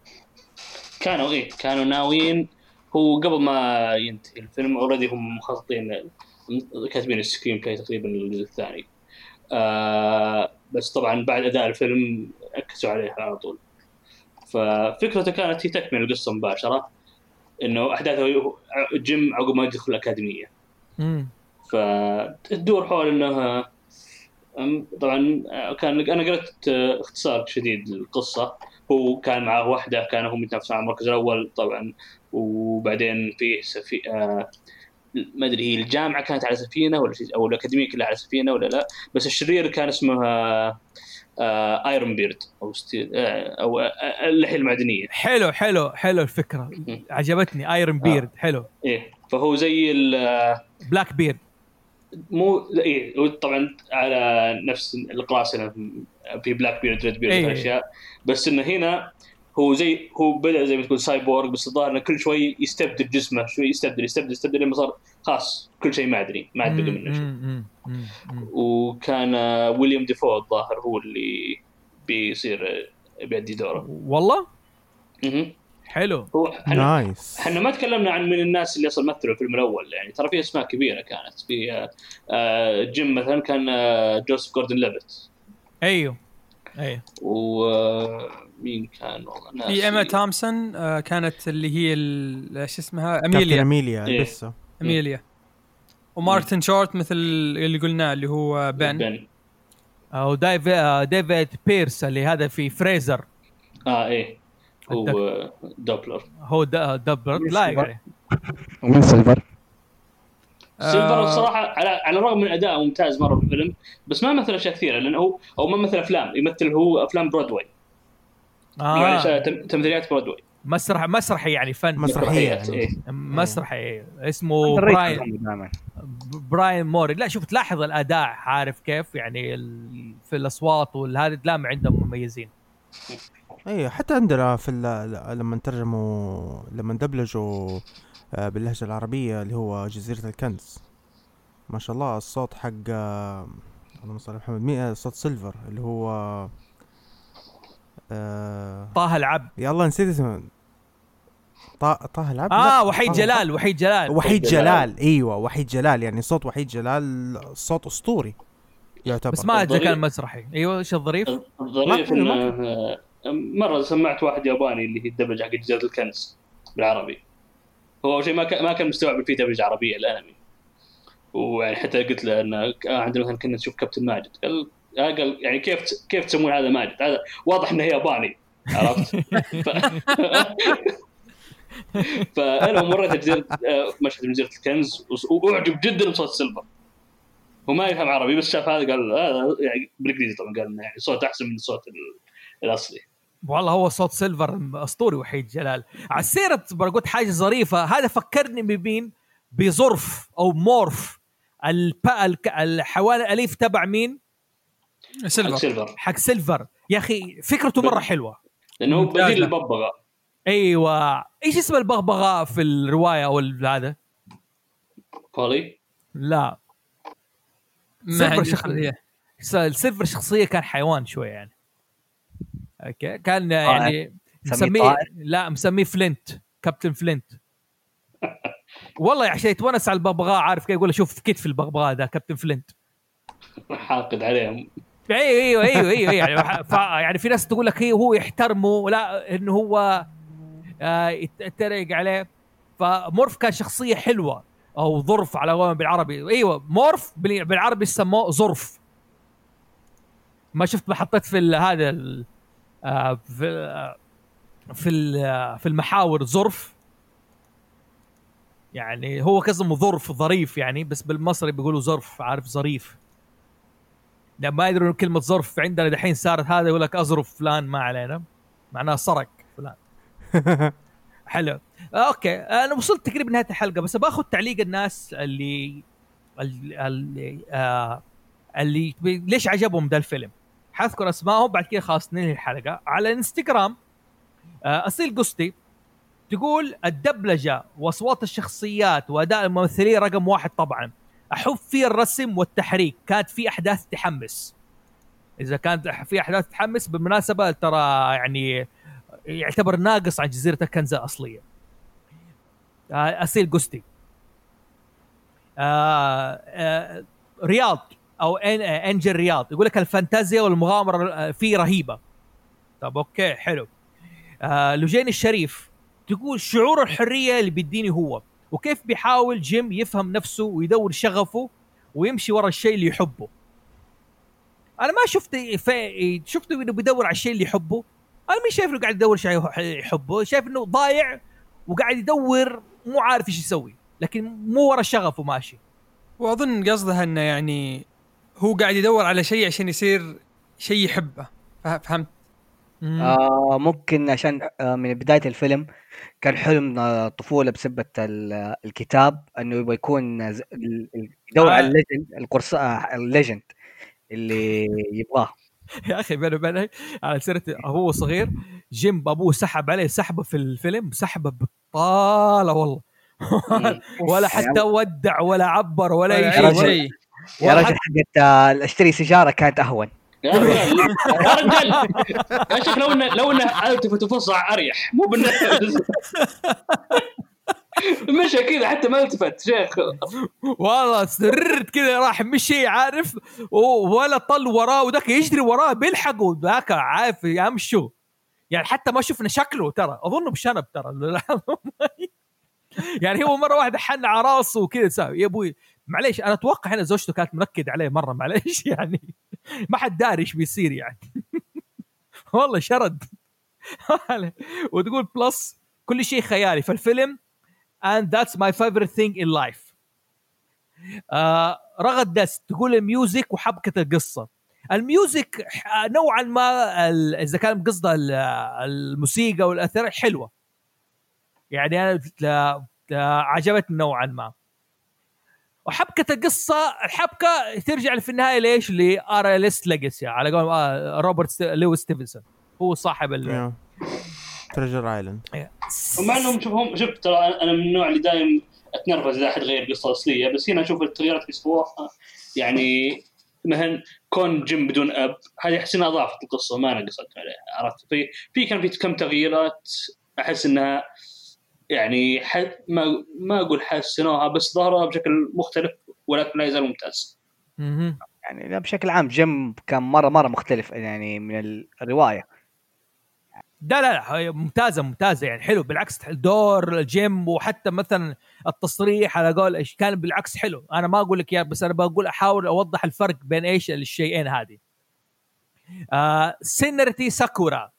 كانوا إيه كانوا ناويين. هو قبل ما ينتهي الفيلم already هم مخططين كاتبين ال screenplay تقريبا للجزء الثاني. آه بس طبعا بعد أداء الفيلم ركزوا عليه على طول. ففكرته كانت هي تكمل القصة مباشرة إنه أحداثه جيم عقب ما يدخل الأكاديمية. فتدور حول انه أم- طبعا كان أنا قرأت اختصار شديد للقصة. هو كان معاه واحدة كان هم يتنافسون على المركز الأول طبعا. وبعدين في سفي... آه ما أدري هي الجامعة كانت على سفينة ولا شيء أو الأكاديمية كلها على سفينة ولا لا. بس الشرير كان اسمه آه آه Iron Beard أو Steel آه أو آه اللحية المعدنية. حلو حلو حلو الفكرة. عجبتني Iron Beard حلو. إيه فهو زي ال- آه، Blackbeard مو هو طبعا على نفس القراصنة في Blackbeard Redbeard إيه. الاشياء بس إنه هنا هو زي هو بدأ زي ما تقول سايبورغ بس الظاهر إنه كل شوي يستبدل جسمه شوي يستبدل يستبدل يستبدل لما صار خلاص كل شيء معدني ما عاد بقى منه شيء. وكان آه، ويليم دافو الظاهر هو اللي بيصير آه، بيأدي دوره والله. حلو. هو إحنا nice إحنا ما تكلمنا عن من الناس اللي أصلا مثلوا الفيلم الأول يعني ترى في أسماء كبيرة كانت. في آه، آه، جيم مثلا كان آه، جوزيف جوردن ليفيت. أيوه. أيوه. ومين كان؟ والله ناسي. في إيما تومسون آه، كانت اللي هي ال- شو اسمها؟ اميليا اميليا إيه. لسه. اميليا ومارتن شورت مثل اللي قلناه اللي هو بن. بن. ديفيد بيرس اللي هذا في فريزر. آه إيه. هو دوبلر. هو د- دوبلر لايق عليه ومين سيلفر؟ سيلفر آه. الصراحه على على الرغم من أداءه ممتاز مرة في الفيلم بس ما مثل أشياء كثيرة لأنه هو أو ما مثل أفلام يمثل هو أفلام برودواي. يعني آه. تم- تمثيليات برودواي. مسرح مسرحي يعني فن. مسرحية يعني. إيه. مسرحي اسمه براين براين موري. لا شوف تلاحظ الأداء عارف كيف؟ يعني ال- في الأصوات والهذا لا عندهم مميزين. اي حتى عندنا في ال- لما ترجموا لما دبلجوا آه، باللهجة العربية اللي هو جزيرة الكنز. ما شاء الله الصوت حق آه، اللهم صل على محمد مين صوت سيلفر اللي هو آه طه العبد يا الله نسيت اسمه. طه العبد آه وحيد جلال وحيد جلال. وحيد جلال. إيوه وحيد جلال يعني صوت وحيد جلال صوت أسطوري يعتبر. بس ما أدري كان مسرحي. إيوه إيش الظريف؟ الظريف إنه مرة سمعت واحد ياباني اللي هي الدبلجه حق جزيرة الكنز بالعربي. هو أول شيء ما كان ما كان مستوعب في دبلجه عربيه الانمي ويعني حتى قلت له انه ك- آه، عندنا مثلا كنا نشوف كابتن ماجد. قال آه، قال يعني كيف كيف تسمون هذا ماجد؟ هذا واضح إنه ياباني. عرفت؟ ف... فانا مريت جزيرة آه، مشهد من جزيرة الكنز وأعجب جدا بصوت سيلفر. هو ما يفهم عربي بس شاف هذا قال هذا يعني بالإنجليزي طبعا قال يعني صوت أحسن من الصوت ال- الأصلي. والله هو صوت سيلفر أسطوري وحيد جلال. على السيرة قلت حاجة ظريفة هذا فكرني بمين؟ بظرف أو مورف. الحيوان الأليف تبع مين؟ حق سيلفر. سيلفر. حق سيلفر. يا أخي فكرته مرة حلوة. لأنه هو. بديل الببغاء أيوه. إيش اسم البغبغاء في الرواية أو هذا؟ فولي لا. ما سيلفر عندي شخص- خلفية. س- السيلفر شخصية كان حيوان شوية يعني. أوكي. كان يعني مسميه؟ لا مسميه فلنت كابتن فلنت والله عشان يتونس على البغبغاء عارف كيف؟ يقول شوف كتف البغبغاء ده كابتن فلنت حاقد عليهم. أيوه أيوه أيوه أيوه يعني ف يعني في ناس تقول لك هي هو يحترمه لا إنه هو آه، يت- يتريق عليه. فمورف كان شخصية حلوة أو ظرف على قولهم بالعربي. إيوه مورف بال- بالعربي سموه ظرف. ما شفت ما حطيت في هذا في في في المحاور ظرف. يعني هو كزم ظرف ظريف يعني بس بالمصري بيقولوا ظرف عارف؟ ظريف. لا ما يدرون كلمة ظرف عندنا دحين صارت هذا يقول لك أظرف فلان ما علينا. معناها سرق فلان. حلو. أوكي. أنا وصلت تقريبا نهاية الحلقة بس باخذ تعليق الناس اللي اللي, اللي, آه اللي ليش عجبهم ذا الفيلم؟ حذكر اسمائهم بعد كذا خلاص ننهي الحلقة. على الانستغرام آه أصيل قسطي تقول الدبلجة وأصوات الشخصيات وأداء الممثلين رقم واحد طبعا. أحب فيه الرسم والتحريك. كانت في أحداث تحمس. إذا كانت في أحداث تحمس بالمناسبة ترى يعني يعتبر ناقص عن جزيرة الكنز الاصليه آه، اسيل قستي آه آه رياض. أو انجل رياض. يقول لك الفانتازيا والمغامرة آه، فيه رهيبة. طب أوكي حلو. آه لجين الشريف تقول شعور الحرية اللي بيديني هو وكيف بيحاول جيم يفهم نفسه ويدور شغفه ويمشي ورا الشيء اللي يحبه. أنا ما شفت في شفته إنه بيدور على الشيء اللي يحبه. أنا مش شايف إنه قاعد يدور شيء يحبه. شايف إنه ضايع وقاعد يدور مو عارف إيش يسوي. لكن مو ورا شغفه ماشي. وأظن قصدها إنه يعني هو قاعد يدور على شيء عشان يصير شيء يحبه. فه- فهمت؟ آه ممكن عشان آه من بداية الفيلم كان حلم آه طفولة بسبة ال- الكتاب إنه يبغى يكون يدور آه. على ال legend القرص آه، ال legend اللي يبغاه. يا أخي بيني وبينك على سيرة هو صغير جيم ابوه سحب عليه سحبه في الفيلم سحبه بطالة والله. ولا حتى ودع ولا عبر ولا أي شيء. يا رجل حقت آه، اشتري سيجارة كانت أهون. يا رجال يا شيخ لو انه لو إنه التفت وفصع أريح. مو بانه مشى كذا حتى ما التفت شيخ. والله سررت كذا راح مشي عارف؟ ولا طل وراه وذاك يجري وراه بيلحق وذاك عارف يمشوا يعني حتى ما شفنا شكله ترى. أظنه بشنب ترى. يعني هو مرة واحدة حن على راسه وكذا ساوي يا أبوي معليش أنا أتوقع هنا زوجته كانت مركد عليه مرة معليش يعني ما حد داري إيش بيصير يعني. والله شرد. وتقول بلس كل شيء خيالي. فالفيلم and that's my favorite thing in life. آه رغد دست تقول الميوزك وحبكة القصة. الميوزك نوعا ما إذا كان قصده ال- الموسيقى والأثر حلوة. يعني أنا لا- لا- عجبتني نوعا ما. وحبكة القصة الحبكة ترجع في النهاية ليش؟ لار ال اس ليجاسي على قول آه، روبرت ست- لويس ستيفنسون. هو صاحب ال Treasure Island ومع انهم شوف هم شوف ترى أنا- أنا من النوع اللي دايم أتنرفز إذا أحد غير القصة الاصليه بس هنا أشوف التغييرات اللي سووها يعني مثلا كون جيم بدون أب هذه أحس إنها اضافت القصة ما نقصت عليها عرفت؟ في في كان في كم تغييرات أحس إنها يعني ح... ما ما أقول حسنوها بس ظهرها بشكل مختلف ولكن لا يزال ممتاز. مهم. يعني لا، بشكل عام جيم كان مره مرة مختلف يعني من الرواية. لا لا لا ممتازة ممتازة يعني حلو بالعكس دور الجيم وحتى مثلا التصريح على قول إيش كان بالعكس حلو. أنا ما أقول لك يا بس أنا بقول أحاول أوضح الفرق بين إيش الشيئين هذه. آه سينرتي ساكورا.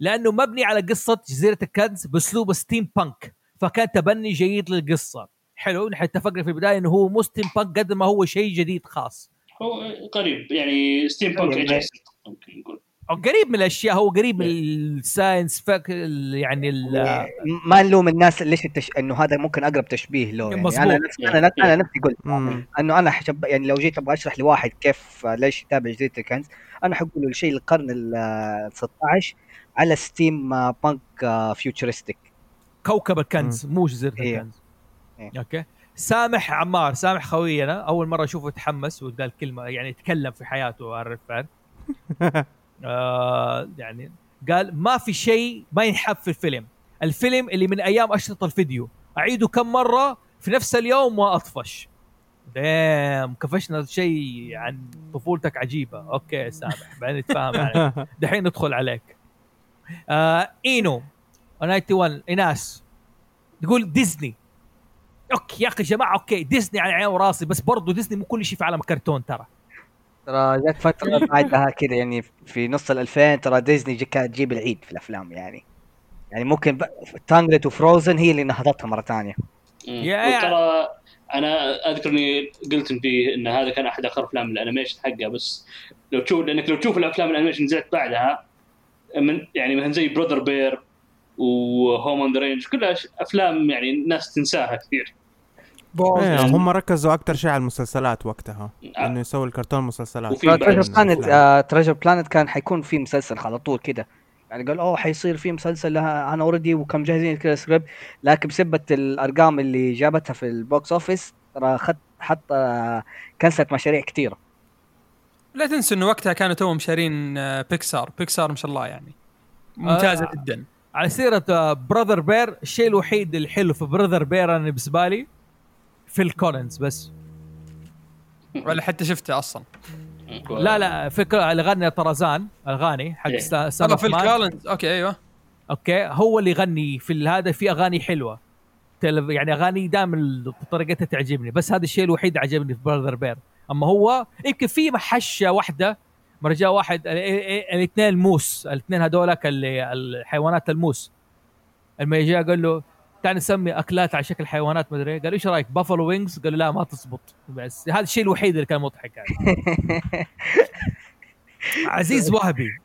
لأنه مبني على قصة جزيرة الكنز بأسلوب steampunk فكان تبني جيد للقصة. حلو نحن اتفقنا في البداية إنه هو مو steampunk قد ما هو شيء جديد خاص. هو قريب يعني steampunk ممكن نقول. أو قريب من الأشياء هو قريب من ال science fic يعني ال- ما نلوم الناس ليش التش... إنه هذا ممكن أقرب تشبيه له. يعني مظبوط. أنا نفسي أنا نفسي أنا نفسي قلت. إنه أنا حسب يعني لو جيت أبغى أشرح لواحد كيف ليش يتابع جزيرة الكنز أنا حقول له الشيء القرن ال 16 على steampunk futuristic كوكب الكنز مو جزيرة إيه. الكنز. إيه. أوكي. سامح عمار سامح خوينا أول مرة أشوفه تحمس وقال كلمة يعني تكلم في حياته فان آه يعني قال ما في شيء ما ينحب في الفيلم. الفيلم اللي من أيام اشرطه الفيديو. أعيده كم مرة؟ في نفس اليوم وأطفش. دام كفشنا شيء عن طفولتك عجيبة. أوكي سامح. بعدين نتفاهم عليك. دحين ندخل عليك. آه إينو. 91 إيناس. تقول ديزني. okay يا أخي جماعة okay. ديزني على عيني وراسي بس برضو ديزني مو كل شيء في عالم كرتون ترى. ترى جت فترة بعدها كذا يعني في نص ال 2000 ترى ديزني كانت تجيب العيد في الأفلام يعني. يعني ممكن. Tangled و Frozen هي اللي نهضتها مرة ثانية. يا- وترى أنا أذكر إني قلت إن في إن هذا كان أحد آخر أفلام ال animation حقها بس لو تشوف لأنك لو تشوف الأفلام ال animation نزلت بعدها من يعني مثلا زي Brother Bear و Home on the Range كلها أفلام يعني الناس تنساها كثير. إيه، هم ركزوا أكثر شيء على المسلسلات وقتها آه. إنه يسوي الكرتون مسلسلات. Treasure Planet الأفلام. Treasure Planet كان حيكون في مسلسل على طول كده. يعني قال أوه حيصير في مسلسل لها أنا already وكم جاهزين كذا سكريبت لكن بسبة الأرقام اللي جابتها في ال box office ترى خد حط آه، كنسلت مشاريع كثيرة. لا تنسوا إنه وقتها كانوا توهم شارين آه، بيكسار بيكسار ما شاء الله يعني. ممتازة آه. جدا. على سيرة Brother Bear الشيء الوحيد الحلو في Brother Bear أنا بالنسبة لي فيل كولينز بس. ولا حتى شفته أصلا. لا لا فكره اللي غنى طرزان اغاني حق إيه. Son of Man فيل كولينز okay أيوه. okay هو اللي يغني في هذا في أغاني حلوة. يعني أغاني دائما طريقتها تعجبني بس هذا الشيء الوحيد اللي عجبني في Brother Bear أما هو يمكن في محشة واحدة جاء واحد ال- ال- الاثنين ال moose الاثنين هذولك اللي الحيوانات ال moose. لما جاء قال له تعال نسمي أكلات على شكل حيوانات مدري إيه. قال إيش رأيك؟ buffalo wings قال له لا ما تزبط. بس هذا الشيء الوحيد اللي كان مضحك يعني. عزيز وهبي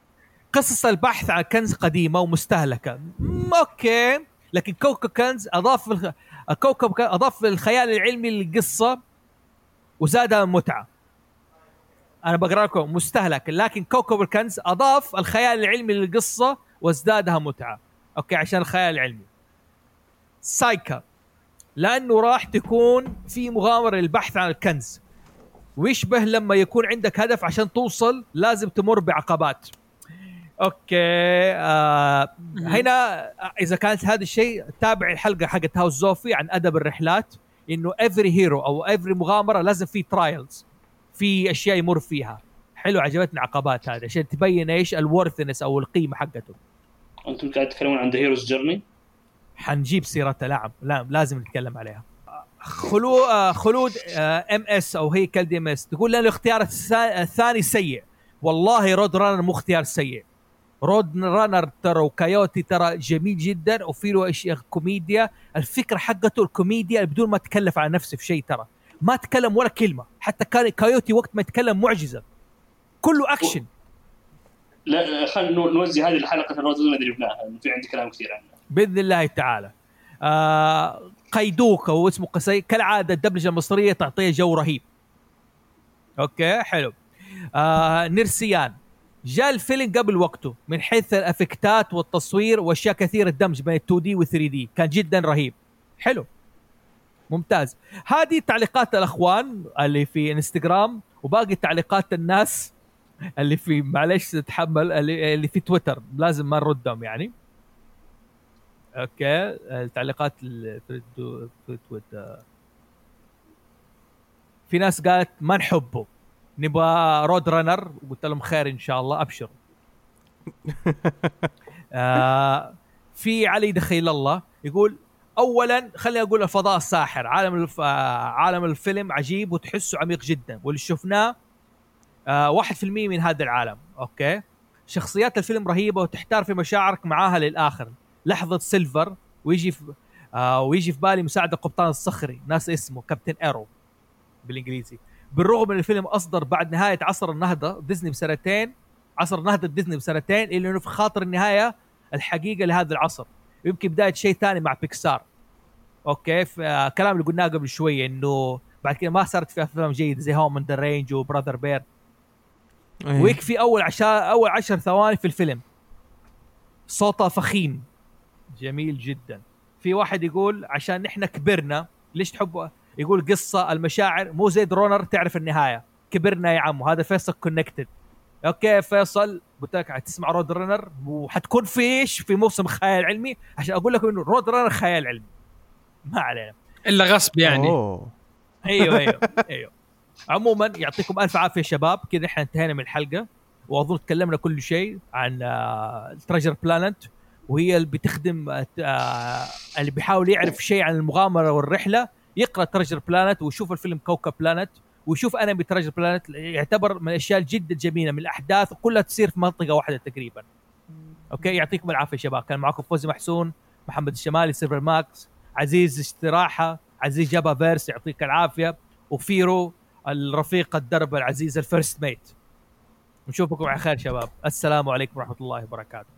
قصص البحث عن كنز قديمة ومستهلكة. okay. لكن كوكب كنز أضاف الخ... كوكب. أضاف الخيال العلمي للقصة. وزادها متعة. أنا بقرأ لكم مستهلك لكن كوكب الكنز أضاف الخيال العلمي للقصة وازدادها متعة. okay عشان الخيال العلمي. سايكا. لأنه راح تكون في مغامرة للبحث عن الكنز. ويشبه لما يكون عندك هدف عشان توصل لازم تمر بعقبات. okay آه هنا إذا كانت هذا الشيء تابع الحلقة حقت هاوس زوفي عن أدب الرحلات. إنه every hero أو every مغامرة لازم في trials في أشياء يمر فيها. حلو عجبتني عقبات هذه عشان تبين إيش ال worthiness أو القيمة حقته. أنتم قاعد تتكلمون عن the hero's journey حنجيب سيرتها نعم لا لازم نتكلم عليها. خلو آه، خلود ام اس أو هيكل دي ام اس تقول لنا الاختيار الثا- الثاني سيء. والله Road Runner مو اختيار سيء. Road Runner ترى وكايوتي ترى جميل جدا وفي له اشياء كوميديا. الفكرة حقته الكوميديا بدون ما تكلف على نفسه في شيء ترى. ما تكلم ولا كلمة. حتى كان كايوتي وقت ما يتكلم معجزة. كله أكشن. لا خلينا نوزع هذه الحلقة ال Road اللي جبناها في عندي كلام كثير عنها بإذن الله تعالى. آه قيدوك هو اسمه قصي كالعادة الدبلجة المصرية تعطيه جو رهيب. okay حلو. آه نرسيان. جاء الفيلم قبل وقته من حيث الإفكتات والتصوير وأشياء كثيرة الدمج بين 2D و 3D كان جدا رهيب. حلو. ممتاز. هذه تعليقات الأخوان اللي في انستغرام وباقي تعليقات الناس اللي في معلش تتحمل اللي, اللي في تويتر لازم ما نردهم يعني. okay. التعليقات في تويتر في ناس قالت ما نحبه. نبغى Road Runner وقلت لهم خير إن شاء الله أبشر. آه في علي دخيل الله يقول اولا خليني أقول الفضاء الساحر عالم الف... آه عالم الفيلم عجيب وتحسه عميق جدا واللي شفناه آه 1% من هذا العالم okay؟ شخصيات الفيلم رهيبة وتحتار في مشاعرك معاها للآخر. لحظة سيلفر ويجي في آه ويجي في بالي مساعد القبطان الصخري ناس اسمه كابتن إيرو بالإنجليزي. بالرغم من الفيلم أصدر بعد نهاية عصر النهضة ديزني بسنتين عصر نهضة ديزني بسنتين الا إنه في خاطر النهاية الحقيقة لهذا العصر. يمكن بداية شيء ثاني مع بيكسار. okay آه كلام اللي قلناه قبل شوية إنه بعد كده ما صارت في أفلام جيدة زي Home the Range و Brother Bear إيه. ويكفي أول عشر أول عشر ثواني في الفيلم. صوته فخيم. جميل جدا. في واحد يقول عشان نحن كبرنا ليش تحبوا يقول قصة المشاعر مو زي Road Runner تعرف النهاية. كبرنا يا عمو هذا فيصل connected okay فيصل قلت لك تسمع Road Runner وحتكون في إيش؟ في موسم خيال علمي. عشان أقول لكم إنه Road Runner خيال علمي. ما علينا. إلا غصب يعني. أوه. أيوه أيوه أيوه. عموما يعطيكم ألف عافية شباب. كذا إحنا انتهينا من الحلقة. وأظن تكلمنا كل شيء عن ال Treasure Planet وهي اللي بتخدم آه، آه، اللي بيحاول يعرف شيء عن المغامرة والرحلة. يقرأ Treasure Planet ويشوف الفيلم كوكب Planet ويشوف أنمي Treasure Planet يعتبر من الأشياء جدا جميلة من الأحداث كلها تصير في منطقة واحدة تقريبا. okay؟ يعطيكم العافية شباب. كان معكم فوزي محسون محمد الشمالي سيرفر ماكس عزيز استراحة عزيز جابا فيرس يعطيك العافية. وفيرو الرفيق الدرب العزيز ال first mate نشوفكم على خير شباب. السلام عليكم ورحمة الله وبركاته.